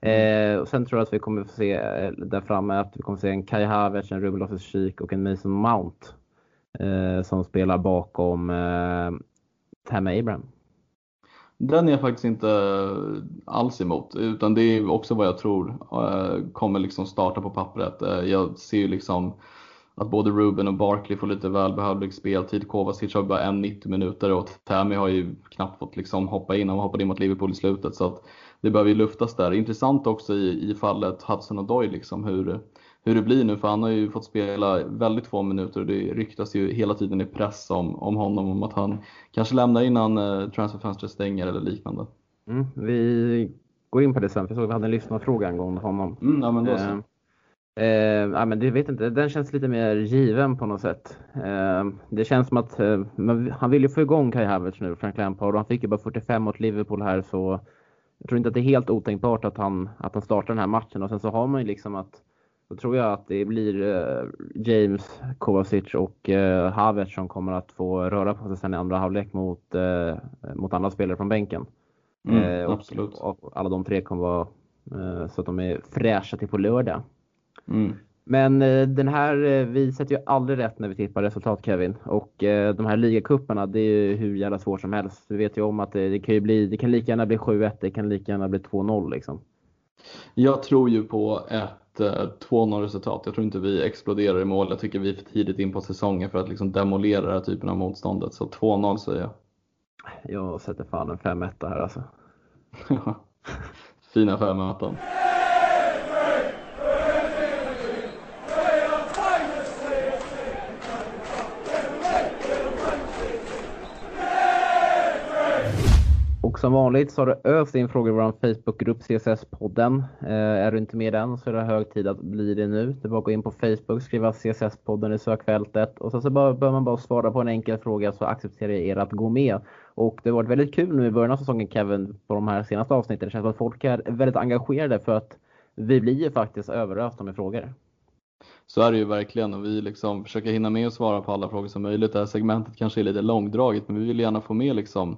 Mm. Eh, och sen tror jag att vi kommer få se eh, där framme att vi kommer få se en Kai Havertz, en Ruben loftus och en Mason Mount eh, som spelar bakom eh, Tammy Abraham. Den är jag faktiskt inte alls emot, utan det är också vad jag tror eh, kommer liksom starta på pappret. Eh, jag ser ju liksom att både Ruben och Barkley får lite välbehövlig speltid. Kovacic har bara en 90 minuter och Tammy har ju knappt fått liksom hoppa in. Han hoppade in mot Liverpool i slutet så att det behöver ju luftas där. Intressant också i, i fallet Hudson och Doyle liksom hur, hur det blir nu för han har ju fått spela väldigt få minuter och det ryktas ju hela tiden i press om, om honom om att han kanske lämnar innan eh, transferfönstret stänger eller liknande. Mm, vi går in på det sen, för jag såg att vi hade en lyssnarfråga angående honom. Mm, ja, men då så. Eh, Eh, men det vet inte, den känns lite mer given på något sätt. Eh, det känns som att eh, han vill ju få igång Kai Havertz nu, Frank Lampard, och han fick ju bara 45 mot Liverpool här så jag tror inte att det är helt otänkbart att han, att han startar den här matchen och sen så har man ju liksom att då tror jag att det blir eh, James, Kovacic och eh, Havertz som kommer att få röra på sig sen i andra halvlek mot, eh, mot andra spelare från bänken. Mm, eh, absolut. Och, och, alla de tre kommer vara eh, så att de är fräscha till på lördag. Mm. Men eh, den här, eh, vi sätter ju aldrig rätt när vi tippar resultat Kevin. Och eh, de här ligacupperna, det är ju hur jävla svårt som helst. Vi vet ju om att det, det kan bli, det kan lika gärna bli 7-1, det kan lika gärna bli 2-0 liksom. Jag tror ju på ett 2-0 resultat. Jag tror inte vi exploderar i mål. Jag tycker vi är för tidigt in på säsongen för att liksom demolera den här typen av motståndet. Så 2-0 säger jag. Jag sätter fan en 5-1 här alltså. Fina 5-1. Som vanligt så har du öst in frågor i vår Facebookgrupp CSS-podden. Eh, är du inte med i den så är det hög tid att bli det nu. Det är bara att gå in på Facebook, skriva CSS-podden i sökfältet och sen så behöver man bara svara på en enkel fråga så accepterar jag er att gå med. Och det har varit väldigt kul nu i början av säsongen Kevin på de här senaste avsnitten. Det känns som att folk är väldigt engagerade för att vi blir ju faktiskt överösta med frågor. Så är det ju verkligen och vi liksom försöker hinna med att svara på alla frågor som möjligt. Det här segmentet kanske är lite långdraget men vi vill gärna få med liksom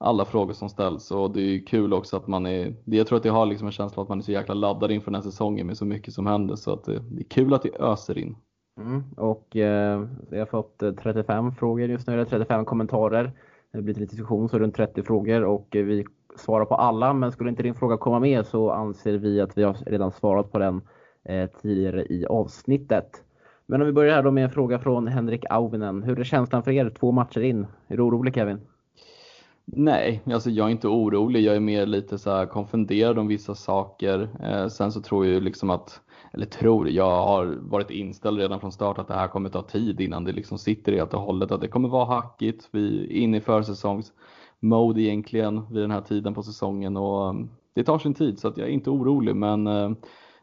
alla frågor som ställs och det är kul också att man är, jag tror att jag har liksom en känsla att man är så jäkla laddad inför den här säsongen med så mycket som händer så att eh, det, är kul att det öser in. Mm, och eh, jag har fått eh, 35 frågor just nu, eller 35 kommentarer. Det blir lite diskussion, så runt 30 frågor och eh, vi svarar på alla. Men skulle inte din fråga komma med så anser vi att vi har redan svarat på den eh, tidigare i avsnittet. Men om vi börjar här då med en fråga från Henrik Auvinen. Hur är känslan för er två matcher in? Är du orolig Kevin? Nej, alltså jag är inte orolig. Jag är mer lite så här konfunderad om vissa saker. Eh, sen så tror jag liksom att, eller tror, jag har varit inställd redan från start att det här kommer ta tid innan det liksom sitter helt och hållet. Att det kommer vara hackigt. Vi är inne i försäsongsmode egentligen vid den här tiden på säsongen och mm, det tar sin tid så att jag är inte orolig. Men eh,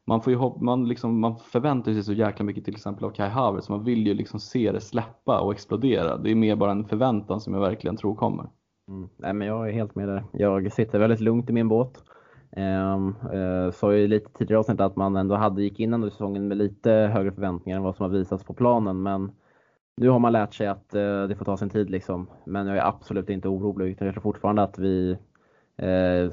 man, får ju, man, liksom, man förväntar sig så jäkla mycket till exempel av Kai Havertz. Man vill ju liksom se det släppa och explodera. Det är mer bara en förväntan som jag verkligen tror kommer. Mm. Nej, men jag är helt med där. Jag sitter väldigt lugnt i min båt. Eh, eh, sa ju lite tidigare avsnitt att man ändå hade gick in under säsongen med lite högre förväntningar än vad som har visats på planen. Men nu har man lärt sig att eh, det får ta sin tid liksom. Men jag är absolut inte orolig. Jag tror fortfarande att vi, eh,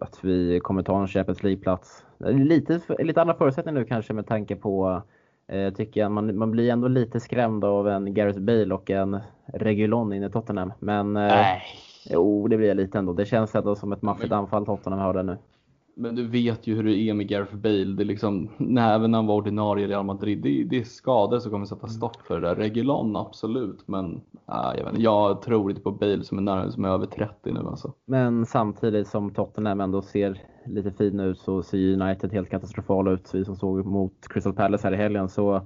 att vi kommer ta en Champions League-plats. Lite, lite andra förutsättningar nu kanske med tanke på jag tycker man, man blir ändå lite skrämd av en Gareth Bale och en Regulon inne i Tottenham. Men Nej. Jo, det blir jag lite ändå. Det känns ändå som ett maffigt anfall Tottenham har där nu. Men du vet ju hur det är med Gareth Bale. Det är liksom, när, även när han var ordinarie i Real Madrid, det, det är skador som kommer sätta stopp för det där. Regulon absolut, men äh, jag, vet, jag tror inte på Bale som är, nära, som är över 30 nu alltså. Men samtidigt som Tottenham ändå ser lite fin ut så ser United helt katastrofala ut. Vi som såg mot Crystal Palace här i helgen. Så äh,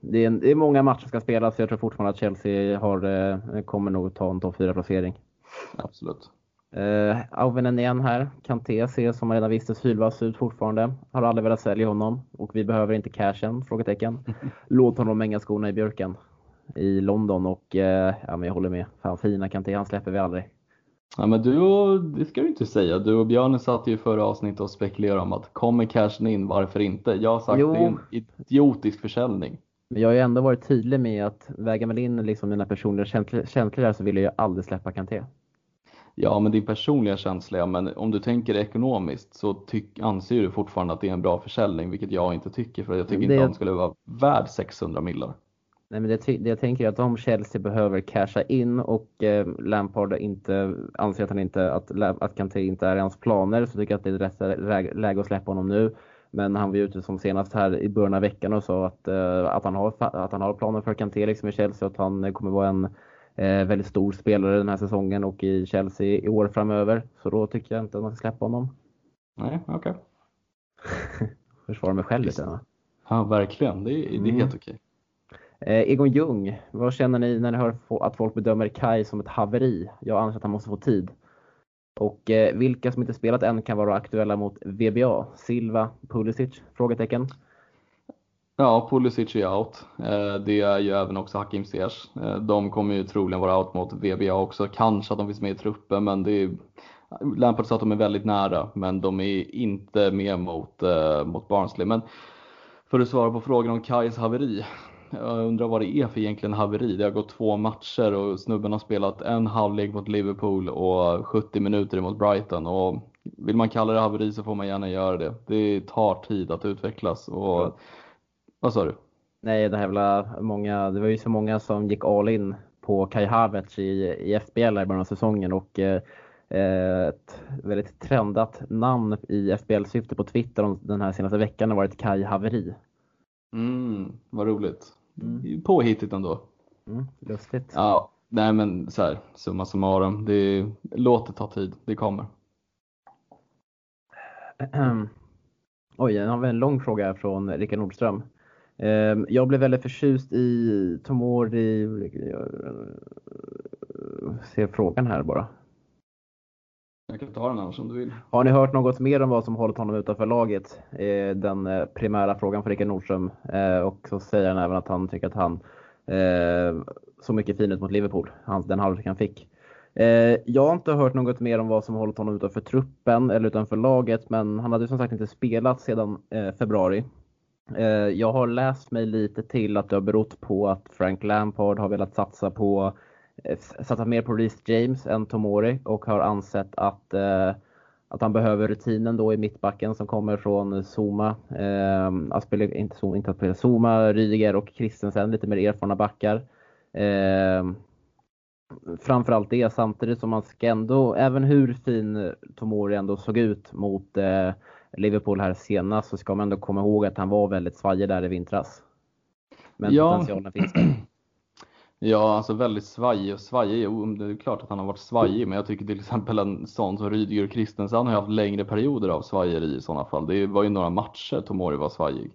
det är, det är många matcher som ska spelas. Jag tror fortfarande att Chelsea har, eh, kommer nog ta en topp 4-placering. Absolut. Uh, Auvinen igen här. Kanté ser som man redan visste sylvass ut fortfarande. Har aldrig velat sälja honom och vi behöver inte cashen? Frågetecken. Låt honom hänga skorna i björken i London och uh, ja, men jag håller med. Fan fina Kanté, han släpper vi aldrig. Ja men du och, det ska du inte säga. Du och Björn satt ju i förra avsnittet och spekulerade om att kommer cashen in, varför inte? Jag har sagt jo. det är en idiotisk försäljning. Men jag har ju ändå varit tydlig med att väger man in liksom mina personliga känslor där så vill jag ju aldrig släppa Kanté. Ja, men din personliga känsla, ja, men om du tänker ekonomiskt så tyck, anser du fortfarande att det är en bra försäljning, vilket jag inte tycker, för jag tycker det... inte att han skulle vara värd 600 millar. Nej, men det, det jag tänker är att om Chelsea behöver casha in och eh, Lampard inte anser att, han inte, att, att Kanté inte är i hans planer så tycker jag att det är rätt läge att släppa honom nu. Men han var ju ute som senast här i början av veckan och sa att, eh, att, han, har, att han har planer för Kanté liksom i Chelsea och att han kommer vara en eh, väldigt stor spelare den här säsongen och i Chelsea i år framöver. Så då tycker jag inte att man ska släppa honom. Nej, okej. Okay. Försvara mig själv lite. Va? Ja, verkligen. Det är, det är mm. helt okej. Eh, Egon Ljung, vad känner ni när ni hör att folk bedömer Kai som ett haveri? Jag anser att han måste få tid. Och eh, vilka som inte spelat än kan vara aktuella mot VBA? Silva, Pulisic? Frågetecken. Ja, Pulisic är out. Eh, det är ju även också Hakim Ziyech. Eh, de kommer ju troligen vara out mot VBA också. Kanske att de finns med i truppen, men det är Lampard sa att de är väldigt nära, men de är inte med mot, eh, mot Barnsley. Men för att svara på frågan om Kais haveri. Jag undrar vad det är för egentligen haveri. Det har gått två matcher och snubben har spelat en halvlek mot Liverpool och 70 minuter mot Brighton. Och vill man kalla det haveri så får man gärna göra det. Det tar tid att utvecklas. Och, vad sa du? Nej, det, här många, det var ju så många som gick all in på Kai Havertz i, i FBL i början av säsongen och eh, ett väldigt trendat namn i FBL-syfte på Twitter den här senaste veckan har varit Kai Haveri. Mm, vad roligt. Mm. Påhittigt ändå. Mm, lustigt. Ja, nej men så här, summa summarum. Det, låt det ta tid, det kommer. Oj, nu har vi en lång fråga här från Rickard Nordström. Ehm, jag blev väldigt förtjust i Tomori. Ser frågan här bara. Jag kan ta den annars om du vill. Har ni hört något mer om vad som hållit honom utanför laget? Den eh, primära frågan för Rickard Nordström. Eh, och så säger han även att han tycker att han eh, såg mycket fin ut mot Liverpool, den halvlek han fick. Jag har inte hört något mer om vad som hållit honom utanför truppen eller utanför laget, men han hade som sagt inte spelat sedan februari. Eh, jag har läst mig lite till att det har berott på att Frank Lampard har velat satsa på eh, satsat mer på Reece James än Tomori och har ansett att, eh, att han behöver rutinen då i mittbacken som kommer från Zuma, eh, Aspel, inte Zuma, inte Aspel, Zuma, Rydiger och Christensen, lite mer erfarna backar. Eh, framförallt det samtidigt som man ska ändå, även hur fin Tomori ändå såg ut mot eh, Liverpool här senast så ska man ändå komma ihåg att han var väldigt svajig där i vintras. Men ja. potentialen finns där. Ja, alltså väldigt svajig och svajig. Det är klart att han har varit svajig, men jag tycker till exempel en sån som Rydiger och Christensen har haft längre perioder av svajeri i sådana fall. Det var ju några matcher Tomori var svajig.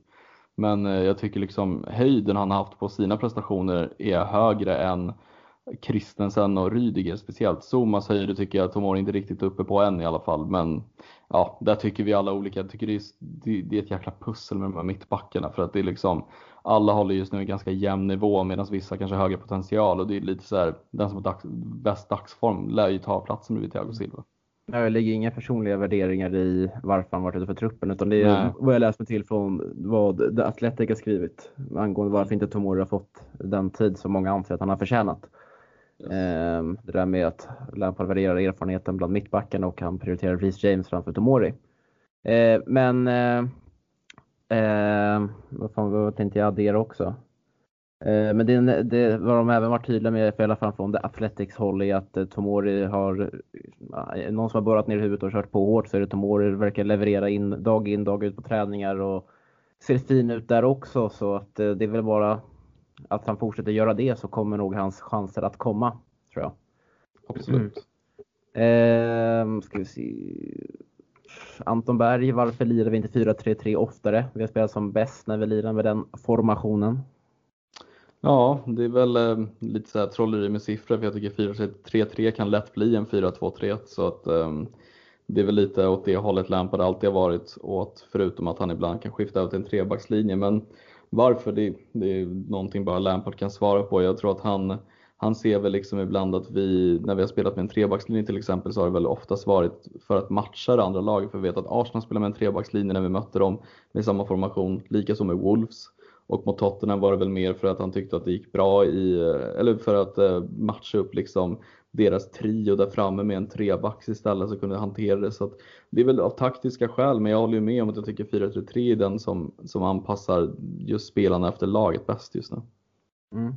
Men eh, jag tycker liksom höjden han har haft på sina prestationer är högre än Christensen och Rydiger speciellt. Zomas höjder tycker jag Tomori inte riktigt uppe på än i alla fall. Men ja, där tycker vi alla olika. Jag tycker det är, det är ett jäkla pussel med de här mittbackarna för att det är liksom alla håller just nu en ganska jämn nivå medan vissa kanske har högre potential och det är lite så här, den som har dags, bäst dagsform lär ju ta platsen bredvid Thiago Silva. Det ligger inga personliga värderingar i varför han varit ute för truppen utan det är Nej. vad jag läst mig till från vad The Athletic har skrivit angående varför inte Tomori har fått den tid som många anser att han har förtjänat. Ehm, det där med att Lampard värderar erfarenheten bland mittbackarna och han prioriterar Reece James framför Tomori. Ehm, men eh, ehm, vad, fan, vad tänkte jag addera också? Men det, det vad de även varit tydliga med, för i alla fall från The Athletics håll, är att eh, Tomori har, eh, någon som har borrat ner huvudet och kört på hårt så är det Tomori, verkar leverera in dag in dag ut på träningar och ser fin ut där också. Så att eh, det är väl bara att han fortsätter göra det så kommer nog hans chanser att komma, tror jag. Absolut. Mm. ska vi se. Anton Berg, varför lirar vi inte 4-3-3 oftare? Vi har spelat som bäst när vi lirar med den formationen. Ja, det är väl eh, lite så här trolleri med siffror för jag tycker 4-3-3 kan lätt bli en 4-2-3 så att eh, det är väl lite åt det hållet Lampard alltid har varit åt förutom att han ibland kan skifta ut en trebackslinje men varför det, det är någonting bara Lampard kan svara på. Jag tror att han han ser väl liksom ibland att vi, när vi har spelat med en trebackslinje till exempel, så har det väl oftast varit för att matcha det andra laget. För vi vet att Arsenal spelar med en trebackslinje när vi mötte dem med samma formation, likaså med Wolves. Och mot Tottenham var det väl mer för att han tyckte att det gick bra i, eller för att eh, matcha upp liksom deras trio där framme med en trebacks istället så kunde hantera det. Så det är väl av taktiska skäl, men jag håller ju med om att jag tycker 4-3-3 är den som, som anpassar just spelarna efter laget bäst just nu. Mm.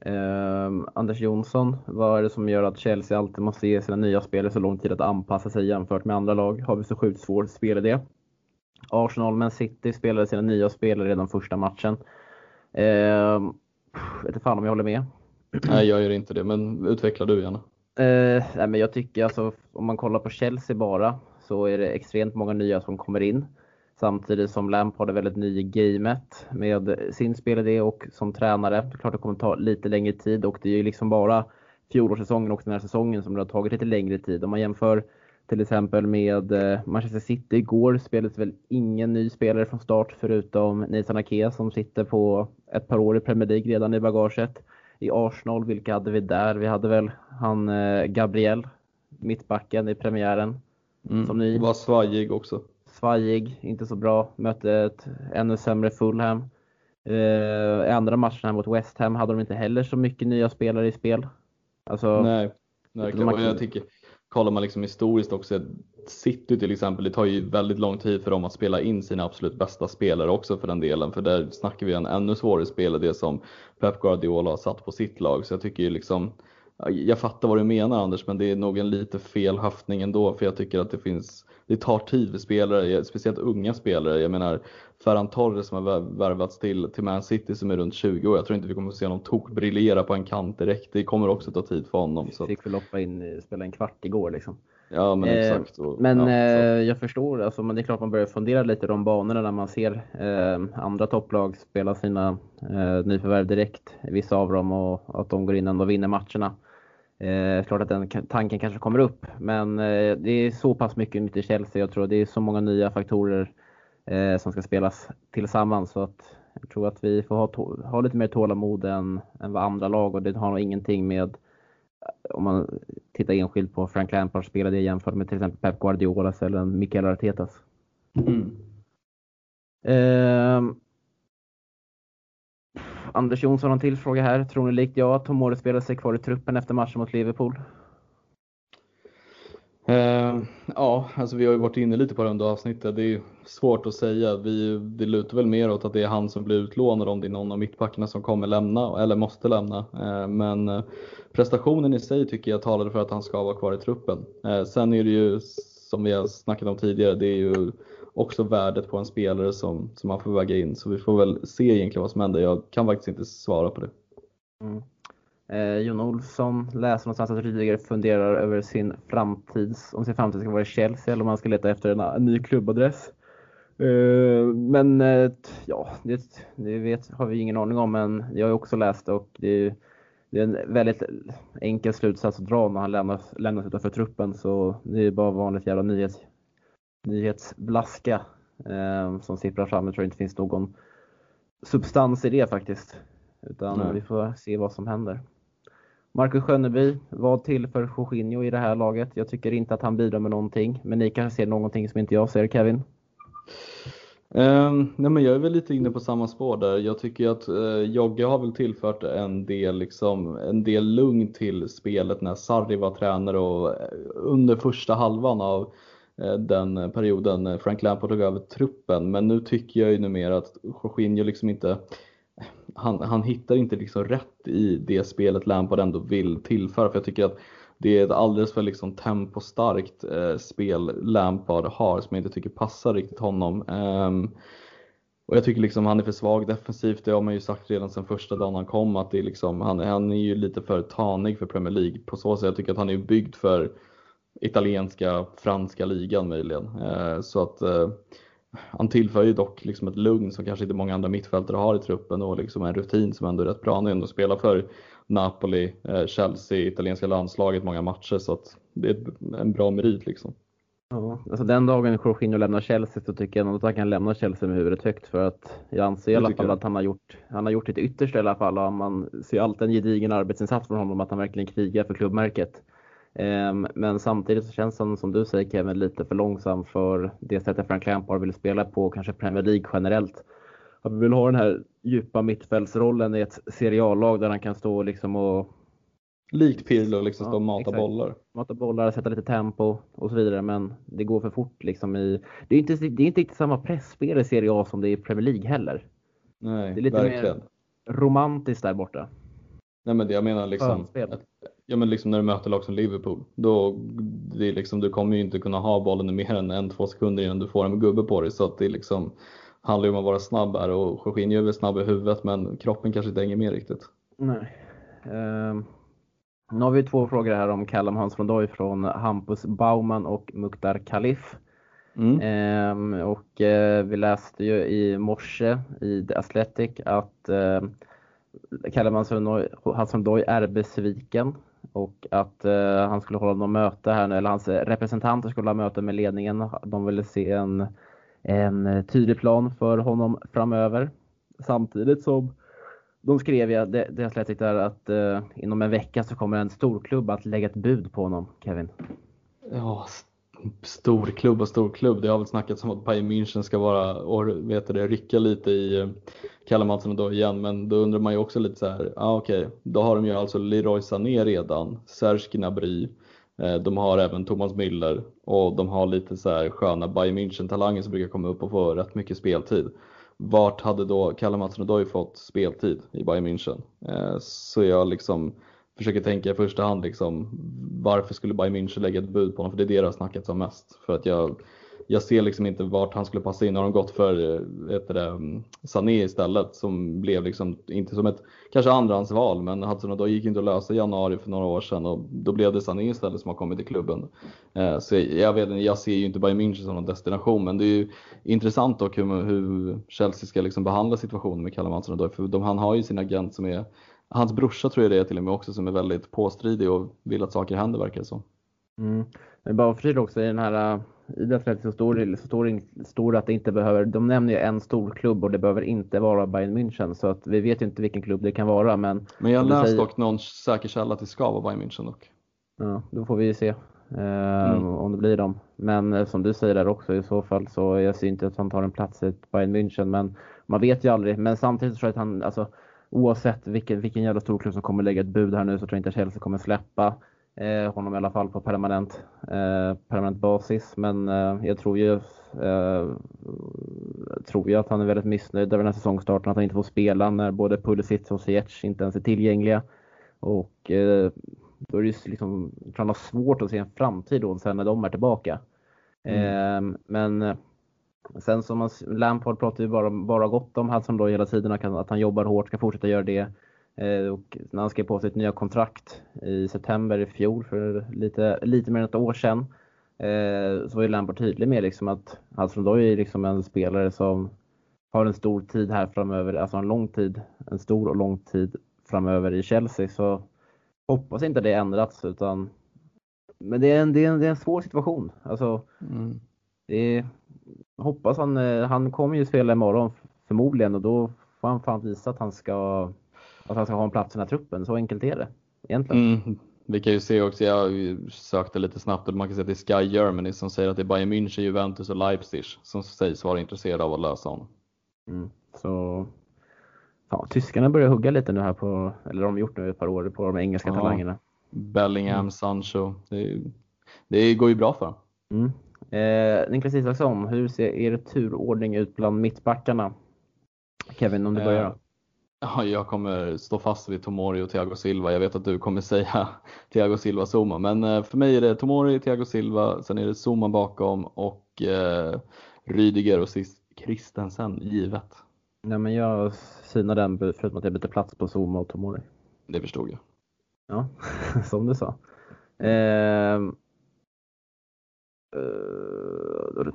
Eh, Anders Jonsson, vad är det som gör att Chelsea alltid måste ge sina nya spelare så lång tid att anpassa sig jämfört med andra lag? Har vi så sjukt svår spelidé? Arsenal men City spelade sina nya spelare redan första matchen. Eh, vet inte fan om jag håller med. Nej, jag gör inte det, men utveckla du gärna. Eh, nej, men jag tycker alltså, om man kollar på Chelsea bara, så är det extremt många nya som kommer in. Samtidigt som Lampard är väldigt ny i gamet med sin spelidé och som tränare. Det är klart det kommer ta lite längre tid och det är ju liksom bara fjolårssäsongen och den här säsongen som det har tagit lite längre tid. Om man jämför till exempel med eh, Manchester City igår spelades väl ingen ny spelare från start förutom Nathan Ake som sitter på ett par år i Premier League redan i bagaget. I Arsenal, vilka hade vi där? Vi hade väl han eh, Gabriel, mittbacken i premiären. Mm. Som ny. Var svajig också. Svajig, inte så bra. Mötte ett ännu sämre Fulham. I andra matcherna mot West Ham hade de inte heller så mycket nya spelare i spel. Alltså, Nej, verkligen. Och jag tycker, kollar man liksom historiskt också, City till exempel, det tar ju väldigt lång tid för dem att spela in sina absolut bästa spelare också för den delen. För där snackar vi en ännu svårare spelare, det som Pep Guardiola har satt på sitt lag. Så jag tycker ju liksom, jag fattar vad du menar Anders, men det är nog en lite fel höftning ändå. För jag tycker att det finns, det tar tid för spelare, speciellt unga spelare. Jag menar, Ferran Torres som har värvats till, till Man City som är runt 20 år. Jag tror inte vi kommer att se honom tokbriljera på en kant direkt. Det kommer också ta tid för honom. Så. Fick väl hoppa in, spela en kvart igår liksom. Ja men eh, exakt. Och, men ja, eh, jag förstår, alltså, men det är klart man börjar fundera lite de banorna när man ser eh, andra topplag spela sina nyförvärv direkt, vissa av dem, och att de går in och vinner matcherna. Eh, klart att den tanken kanske kommer upp, men eh, det är så pass mycket nytt i Chelsea. Jag tror det är så många nya faktorer eh, som ska spelas tillsammans. Så att jag tror att vi får ha, ha lite mer tålamod än, än vad andra lag och det har nog ingenting med om man tittar enskilt på Frank Lampard spelade jämfört med till exempel Pep Guardiolas eller Mikael Artetas. Mm. Eh, Anders Jonsson har en till fråga här. Tror ni likt jag att Tomori spelar sig kvar i truppen efter matchen mot Liverpool? Uh, ja, alltså vi har ju varit inne lite på det under avsnittet. Det är svårt att säga. Vi, det lutar väl mer åt att det är han som blir utlånad om det är någon av mittbackarna som kommer lämna eller måste lämna. Eh, men eh, prestationen i sig tycker jag talade för att han ska vara kvar i truppen. Eh, sen är det ju som vi har snackat om tidigare, det är ju också värdet på en spelare som, som man får väga in. Så vi får väl se egentligen vad som händer. Jag kan faktiskt inte svara på det. Mm. Eh, Jon Olsson läser någonstans att Rydiger funderar över sin framtid, om sin framtid ska vara i Chelsea eller om han ska leta efter en, en ny klubbadress. Eh, men eh, ja, det, det, vet, har vi ingen aning om, men jag har också läst och det är, det är en väldigt enkel slutsats att dra när han lämnas, lämnas utanför truppen. Så det är bara vanligt jävla nyhets, nyhetsblaska eh, som sipprar fram. Jag tror inte det finns någon substans i det faktiskt. Utan Nej. vi får se vad som händer. Marcus Skönneby var till för Jorginho i det här laget. Jag tycker inte att han bidrar med någonting. Men ni kanske ser någonting som inte jag ser, Kevin? Um, nej men jag är väl lite inne på samma spår där. Jag tycker att uh, Jogge har väl tillfört en del, liksom, en del lugn till spelet när Sarri var tränare och eh, under första halvan av uh, den perioden Frank Lampard tog över truppen. Men nu tycker jag ju numera att Jorginho liksom inte han, han hittar inte liksom rätt i det spelet Lampard ändå vill tillföra. För jag tycker att det är ett alldeles för liksom tempostarkt eh, spel Lampard har som jag inte tycker passar riktigt honom. Um, och jag tycker liksom han är för svag defensivt, det har man ju sagt redan sedan första dagen han kom att det är liksom, han, han är ju lite för tanig för Premier League på så sätt. Jag tycker att han är byggd för italienska, franska ligan möjligen. Eh, så att eh, han tillför ju dock liksom ett lugn som kanske inte många andra mittfältare har i truppen och liksom en rutin som ändå är rätt bra. Han har ändå spelat för Napoli, eh, Chelsea, italienska landslaget många matcher så att det är en bra merit liksom. Ja, alltså den dagen Jorginho lämnar Chelsea så tycker jag nog att han kan lämna Chelsea med huvudet högt för att jag anser i alla fall jag. att han har gjort, han har gjort sitt yttersta i alla fall och man ser alltid en gedigen arbetsinsats från honom att han verkligen krigar för klubbmärket. Ehm, men samtidigt så känns han som du säger Kevin lite för långsam för det sättet Frank Lampard vill spela på, kanske Premier League generellt. Att vi vill ha den här djupa mittfältsrollen i ett seriallag där han kan stå liksom och Likt Pirlo liksom ja, stå och mata exakt. bollar. Mata bollar, sätta lite tempo och så vidare men det går för fort liksom i... Det är inte, det är inte riktigt samma pressspel i Serie A som det är i Premier League heller. Nej, det är lite verkligen. mer romantiskt där borta. Nej men det, jag menar liksom, att, ja men liksom när du möter lag som Liverpool, då det är liksom, du kommer ju inte kunna ha bollen i mer än en, två sekunder innan du får en gubbe på dig. Så att det är liksom, handlar ju om att vara snabb här och Jorginho är väl snabb i huvudet men kroppen kanske inte hänger med riktigt. Nej. Um, nu har vi två frågor här om Callum Hans från från Hampus Baumann och Mukhtar Khalif. Mm. Um, och uh, vi läste ju i morse i The Athletic att uh, Kalle Hansson Doy är besviken och att eh, han skulle hålla något möte här nu, eller hans representanter skulle ha möte med ledningen. De ville se en, en tydlig plan för honom framöver. Samtidigt som de skrev, jag, det, det jag släppte där, att eh, inom en vecka så kommer en storklubb att lägga ett bud på honom, Kevin. Ja, storklubb och storklubb. Det har väl snackats om att Bayern München ska vara, och vet det, rycka lite i eh, Kalle Mattsson då igen, men då undrar man ju också lite så här, ah, okej, okay. då har de ju alltså Leroy Sané redan, Serge Gnabry, Eh, de har även Thomas Müller och de har lite så här sköna Bayern München-talanger som brukar komma upp och få rätt mycket speltid. Vart hade då Kalle Mattsson Odoi fått speltid i Bayern München? Eh, så jag liksom försöker tänka i första hand liksom, varför skulle Bayern München lägga ett bud på honom? För det är det det har snackats om mest. För att jag, jag ser liksom inte vart han skulle passa in. Har de gått för eh, det, mm, Sané istället som blev liksom, inte som ett kanske andrahandsval, men Hudson då gick inte att lösa i januari för några år sedan och då blev det Sané istället som har kommit till klubben. Eh, så jag, vet, jag ser ju inte Bayern München som någon destination, men det är ju intressant dock hur, hur Chelsea ska liksom behandla situationen med Callum Hudson för de, han har ju sin agent som är Hans brorsa tror jag det är till och med också som är väldigt påstridig och vill att saker händer verkar det som. Mm. Men bara för också i den här eh, äh, idrottsrätten så står det, så står, det, står det att det inte behöver, de nämner ju en stor klubb och det behöver inte vara Bayern München så att vi vet ju inte vilken klubb det kan vara men. Men jag läste säger... dock någon säker källa att det ska vara Bayern München dock. Ja, då får vi ju se eh, mm. om det blir dem. Men eh, som du säger där också i så fall så jag ser inte att han tar en plats i Bayern München men man vet ju aldrig. Men samtidigt tror jag att han, alltså oavsett vilken, vilken jävla storklubb som kommer lägga ett bud här nu så tror jag inte Chelsea kommer släppa eh, honom i alla fall på permanent, eh, permanent basis. Men eh, jag tror ju, eh, tror ju att han är väldigt missnöjd över den här säsongstarten, att han inte får spela när både Pulisic och Ziyech inte ens är tillgängliga. Och eh, då är det ju liksom, jag tror han har svårt att se en framtid då sen när de är tillbaka. Mm. Eh, men Sen som man, Lampard pratar ju bara, bara gott om Hudson då hela tiden, att han jobbar hårt, ska fortsätta göra det. Eh, och när han skrev på sitt nya kontrakt i september i fjol, för lite, lite mer än ett år sedan, eh, så var ju Lampard tydlig med liksom att Hudson då är liksom en spelare som har en stor tid här framöver, alltså en lång tid, en stor och lång tid framöver i Chelsea. Så hoppas inte det ändrats utan men det är en, det är en, det är en svår situation. Alltså, mm. är, hoppas han, eh, han kommer ju spela imorgon förmodligen och då får han fan visa att han ska, att han ska ha en plats i den här truppen. Så enkelt är det egentligen. Mm. Vi kan ju se också, jag sökte lite snabbt och man kan se att det är Sky Germany som säger att det är Bayern München, Juventus och Leipzig som sägs vara intresserade av att lösa honom. Mm. Så ja, tyskarna börjar hugga lite nu här på, eller de har gjort nu ett par år på de engelska ja. talangerna. Bellingham, mm. Sancho. Det, det, går ju bra för dem. Mm. Eh, Niklas Isaksson, hur ser er turordning ut bland mittbackarna? Kevin, om du börjar. Eh, ja, jag kommer stå fast vid Tomori och Thiago Silva. Jag vet att du kommer säga Thiago Silva Zuma, men eh, för mig är det Tomori, Thiago Silva, sen är det Zuma bakom och eh, Rydiger och sist Christensen givet. Nej, men jag synar den förutom att jag byter plats på Zuma och Tomori. Det förstod jag. Ja, som du sa. Eh, Uh,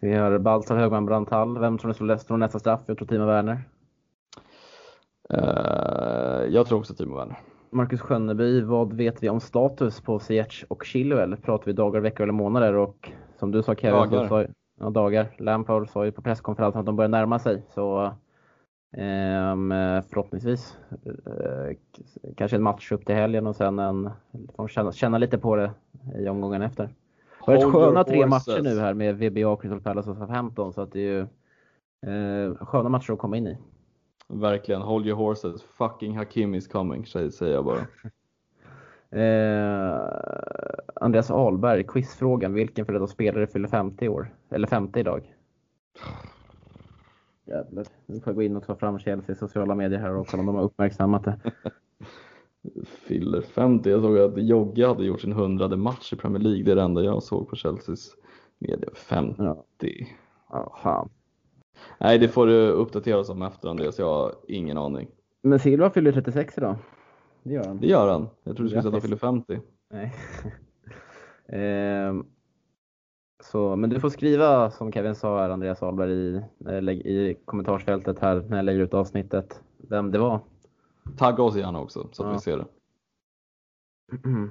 vi har Baltzar, Högman, Brandtall. Vem tror ni slår slår nästa straff? Jag tror Timo Werner. Uh, jag tror också Timo Werner. Marcus Skönneby, vad vet vi om status på Ziyech och Chilwell? Pratar vi dagar, veckor eller månader? Och som du sa Kevin, dagar. Så, ja, dagar. Lampard sa ju på presskonferensen att de börjar närma sig. Så Um, förhoppningsvis uh, kanske en match upp till helgen och sen en, får känna, känna lite på det i omgången efter. Det har varit sköna tre matcher nu här med VBA, Crystal Palace och Southampton så att det är ju uh, sköna matcher att komma in i. Verkligen, hold your horses. Fucking Hakim is coming, säger jag bara. uh, Andreas Ahlberg, quizfrågan. Vilken före spelare fyller 50 år? Eller 50 idag? Jävlar. Nu får jag gå in och ta fram Chelsea sociala medier här och kolla om de har uppmärksammat det. Fyller 50. Jag såg att Jogge hade gjort sin hundrade match i Premier League. Det är det enda jag såg på Chelseas medier. 50. Ja. Ja, fan. Nej, det får du uppdatera oss om efter Andreas. Jag har ingen aning. Men Silva fyller 36 idag. Det gör han. Det gör han. Jag trodde du skulle säga att han fyller 50. Nej. ehm, så, men du får skriva som Kevin sa här, Andreas Ahlberg i, i kommentarsfältet här när jag lägger ut avsnittet, vem det var. Tagga oss gärna också så att ja. vi ser det.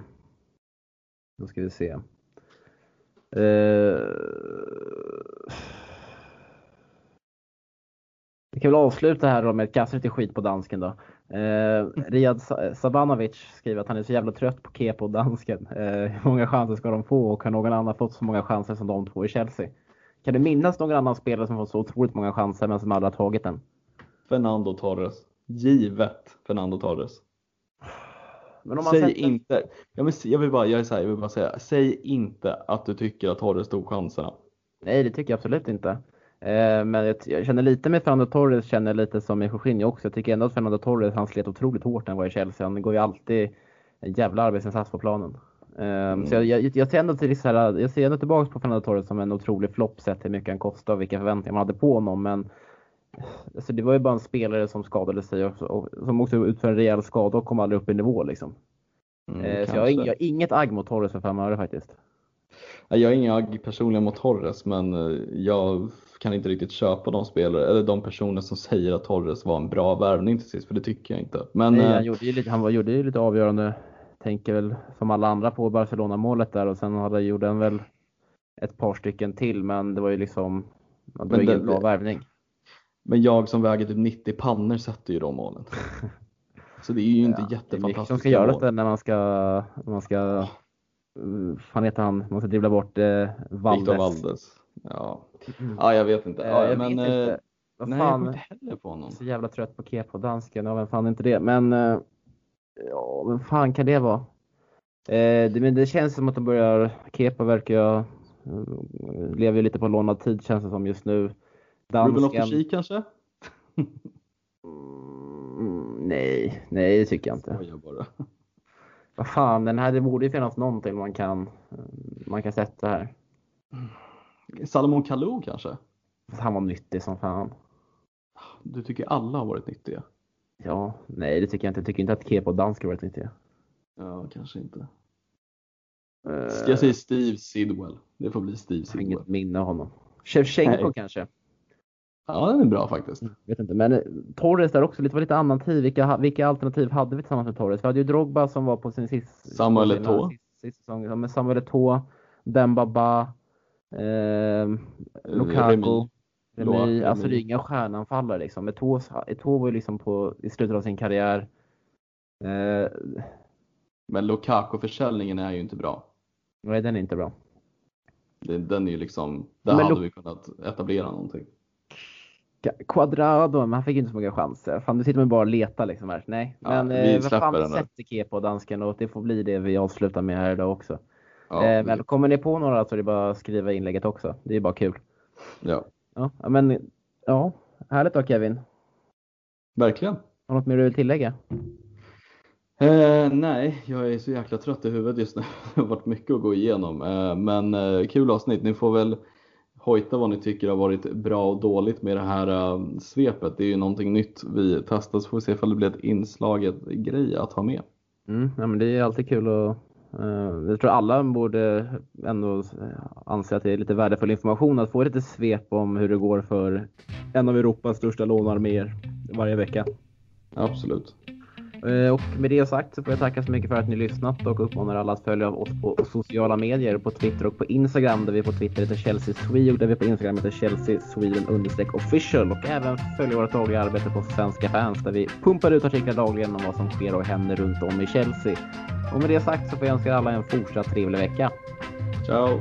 Då ska vi se. Uh... Vi kan väl avsluta här då med ett kasta lite skit på dansken då. Eh, Riyad Sabanovic skriver att han är så jävla trött på Kepa och dansken. Eh, hur många chanser ska de få och har någon annan fått så många chanser som de två i Chelsea? Kan du minnas någon annan spelare som fått så otroligt många chanser men som aldrig har tagit den? Fernando Torres. Givet Fernando Torres. Säg sätter... inte, jag vill, jag vill, bara, jag, är så här, jag vill bara säga, säg inte att du tycker att Torres tog chanserna. Nej, det tycker jag absolut inte. Eh, men jag, jag, känner lite med Fernando Torres, känner lite som med Jorginho också. Jag tycker ändå att Fernando Torres, han slet otroligt hårt när han var i Chelsea. Han går ju alltid en jävla arbetsinsats på planen. Mm. Så jag, jag, jag, ser ändå till så här, jag ser ändå tillbaka på Fernando Torres som en otrolig flopp sett hur mycket han kostade och vilka förväntningar man hade på honom. Men alltså, det var ju bara en spelare som skadade sig och, och som också utför en rejäl skada och kom aldrig upp i nivå liksom. Mm, eh, så jag har, jag har inget agg mot Torres för fem öre faktiskt. Jag har inga agg personligen mot Torres men eh, jag kan inte riktigt köpa de spelare eller de personer som säger att Torres var en bra värvning till sist för det tycker jag inte. Men, Nej, han, gjorde ju lite, han gjorde ju lite avgörande tänker väl som alla andra på Barcelona-målet där och sen hade, gjorde han väl ett par stycken till men det var ju liksom, det var ingen bra värvning. Men jag som väger typ 90 pannor sätter ju de målen. Så det är ju inte ja, jättefantastiskt. Det ska göra det när man ska, när man ska, fan heter han, man ska dribbla bort eh, Valdes. Victor Valdes. Ja. Mm. ja, jag vet inte. Ja, jag men, vet inte. Eh, Vad nej, fan, jag inte heller på honom. Så jävla trött på Kepa och dansken. Ja, vem fan inte det. Men eh, Ja, vem fan kan det vara? Eh, det, men det känns som att de börjar, Kepa verkar jag, eh, lever ju lite på lånad tid känns det som just nu. Dansken... Ruben Offersky kanske? mm, nej, nej det tycker jag inte. Jag bara. Vad fan, den här, det borde ju finnas någonting man kan, man kan sätta här. Salomon Kalou kanske? Han var nyttig som fan. Du tycker alla har varit nyttiga? Ja, nej det tycker jag inte. Jag tycker inte att Kepa och Dansk har varit nyttiga. Ja, kanske inte. Uh, Ska jag säga Steve Sidwell? Det får bli Steve Sidwell. Inget minne av honom. Shevchenko kanske? Ja, den är bra faktiskt. Jag vet inte, men eh, Torres där också, lite, var lite annan tid. Vilka, vilka alternativ hade vi tillsammans med Torres? Vi hade ju Drogba som var på sin sista Samuel Eto'o. Säsong. Ja, med Samuel Eto'o, Dembaba, eh, Lukaku. Remi, alltså det är inga stjärnanfallare liksom. Eto'o var ju liksom på, i slutet av sin karriär. Eh, men Lukaku-försäljningen är ju inte bra. Nej, den är inte bra. Den är ju liksom, där men hade vi kunnat etablera någonting. Quadrado, men han fick inte så många chanser. Fan, nu sitter man bara och letar liksom här. Nej, ja, men vi eh, vad fan, vi sätter Kepa och dansken och det får bli det vi avslutar med här idag också. Ja, eh, men kommer ni på några så är det bara att skriva inlägget också. Det är bara kul. Ja. Ja, men ja, härligt då Kevin. Verkligen. Har du något mer du vill tillägga? Eh, nej, jag är så jäkla trött i huvudet just nu. Det har varit mycket att gå igenom. Eh, men eh, kul avsnitt. Ni får väl hojta vad ni tycker har varit bra och dåligt med det här uh, svepet. Det är ju någonting nytt vi testar så får vi se ifall det blir ett inslaget grej att ha med. Mm, ja, men det är alltid kul att Eh, jag tror alla borde ändå anse att det är lite värdefull information att få lite svep om hur det går för en av Europas största lånearméer varje vecka. Absolut. Eh, och med det sagt så får jag tacka så mycket för att ni lyssnat och uppmanar alla att följa oss på sociala medier, på Twitter och på Instagram där vi på Twitter heter Chelsea Swede och där vi på Instagram heter Chelsea Sweden understreck official och även följa vårt dagliga arbete på Svenska fans där vi pumpar ut artiklar dagligen om vad som sker och händer runt om i Chelsea. Och med det sagt så får jag önska alla en fortsatt trevlig vecka. Ciao!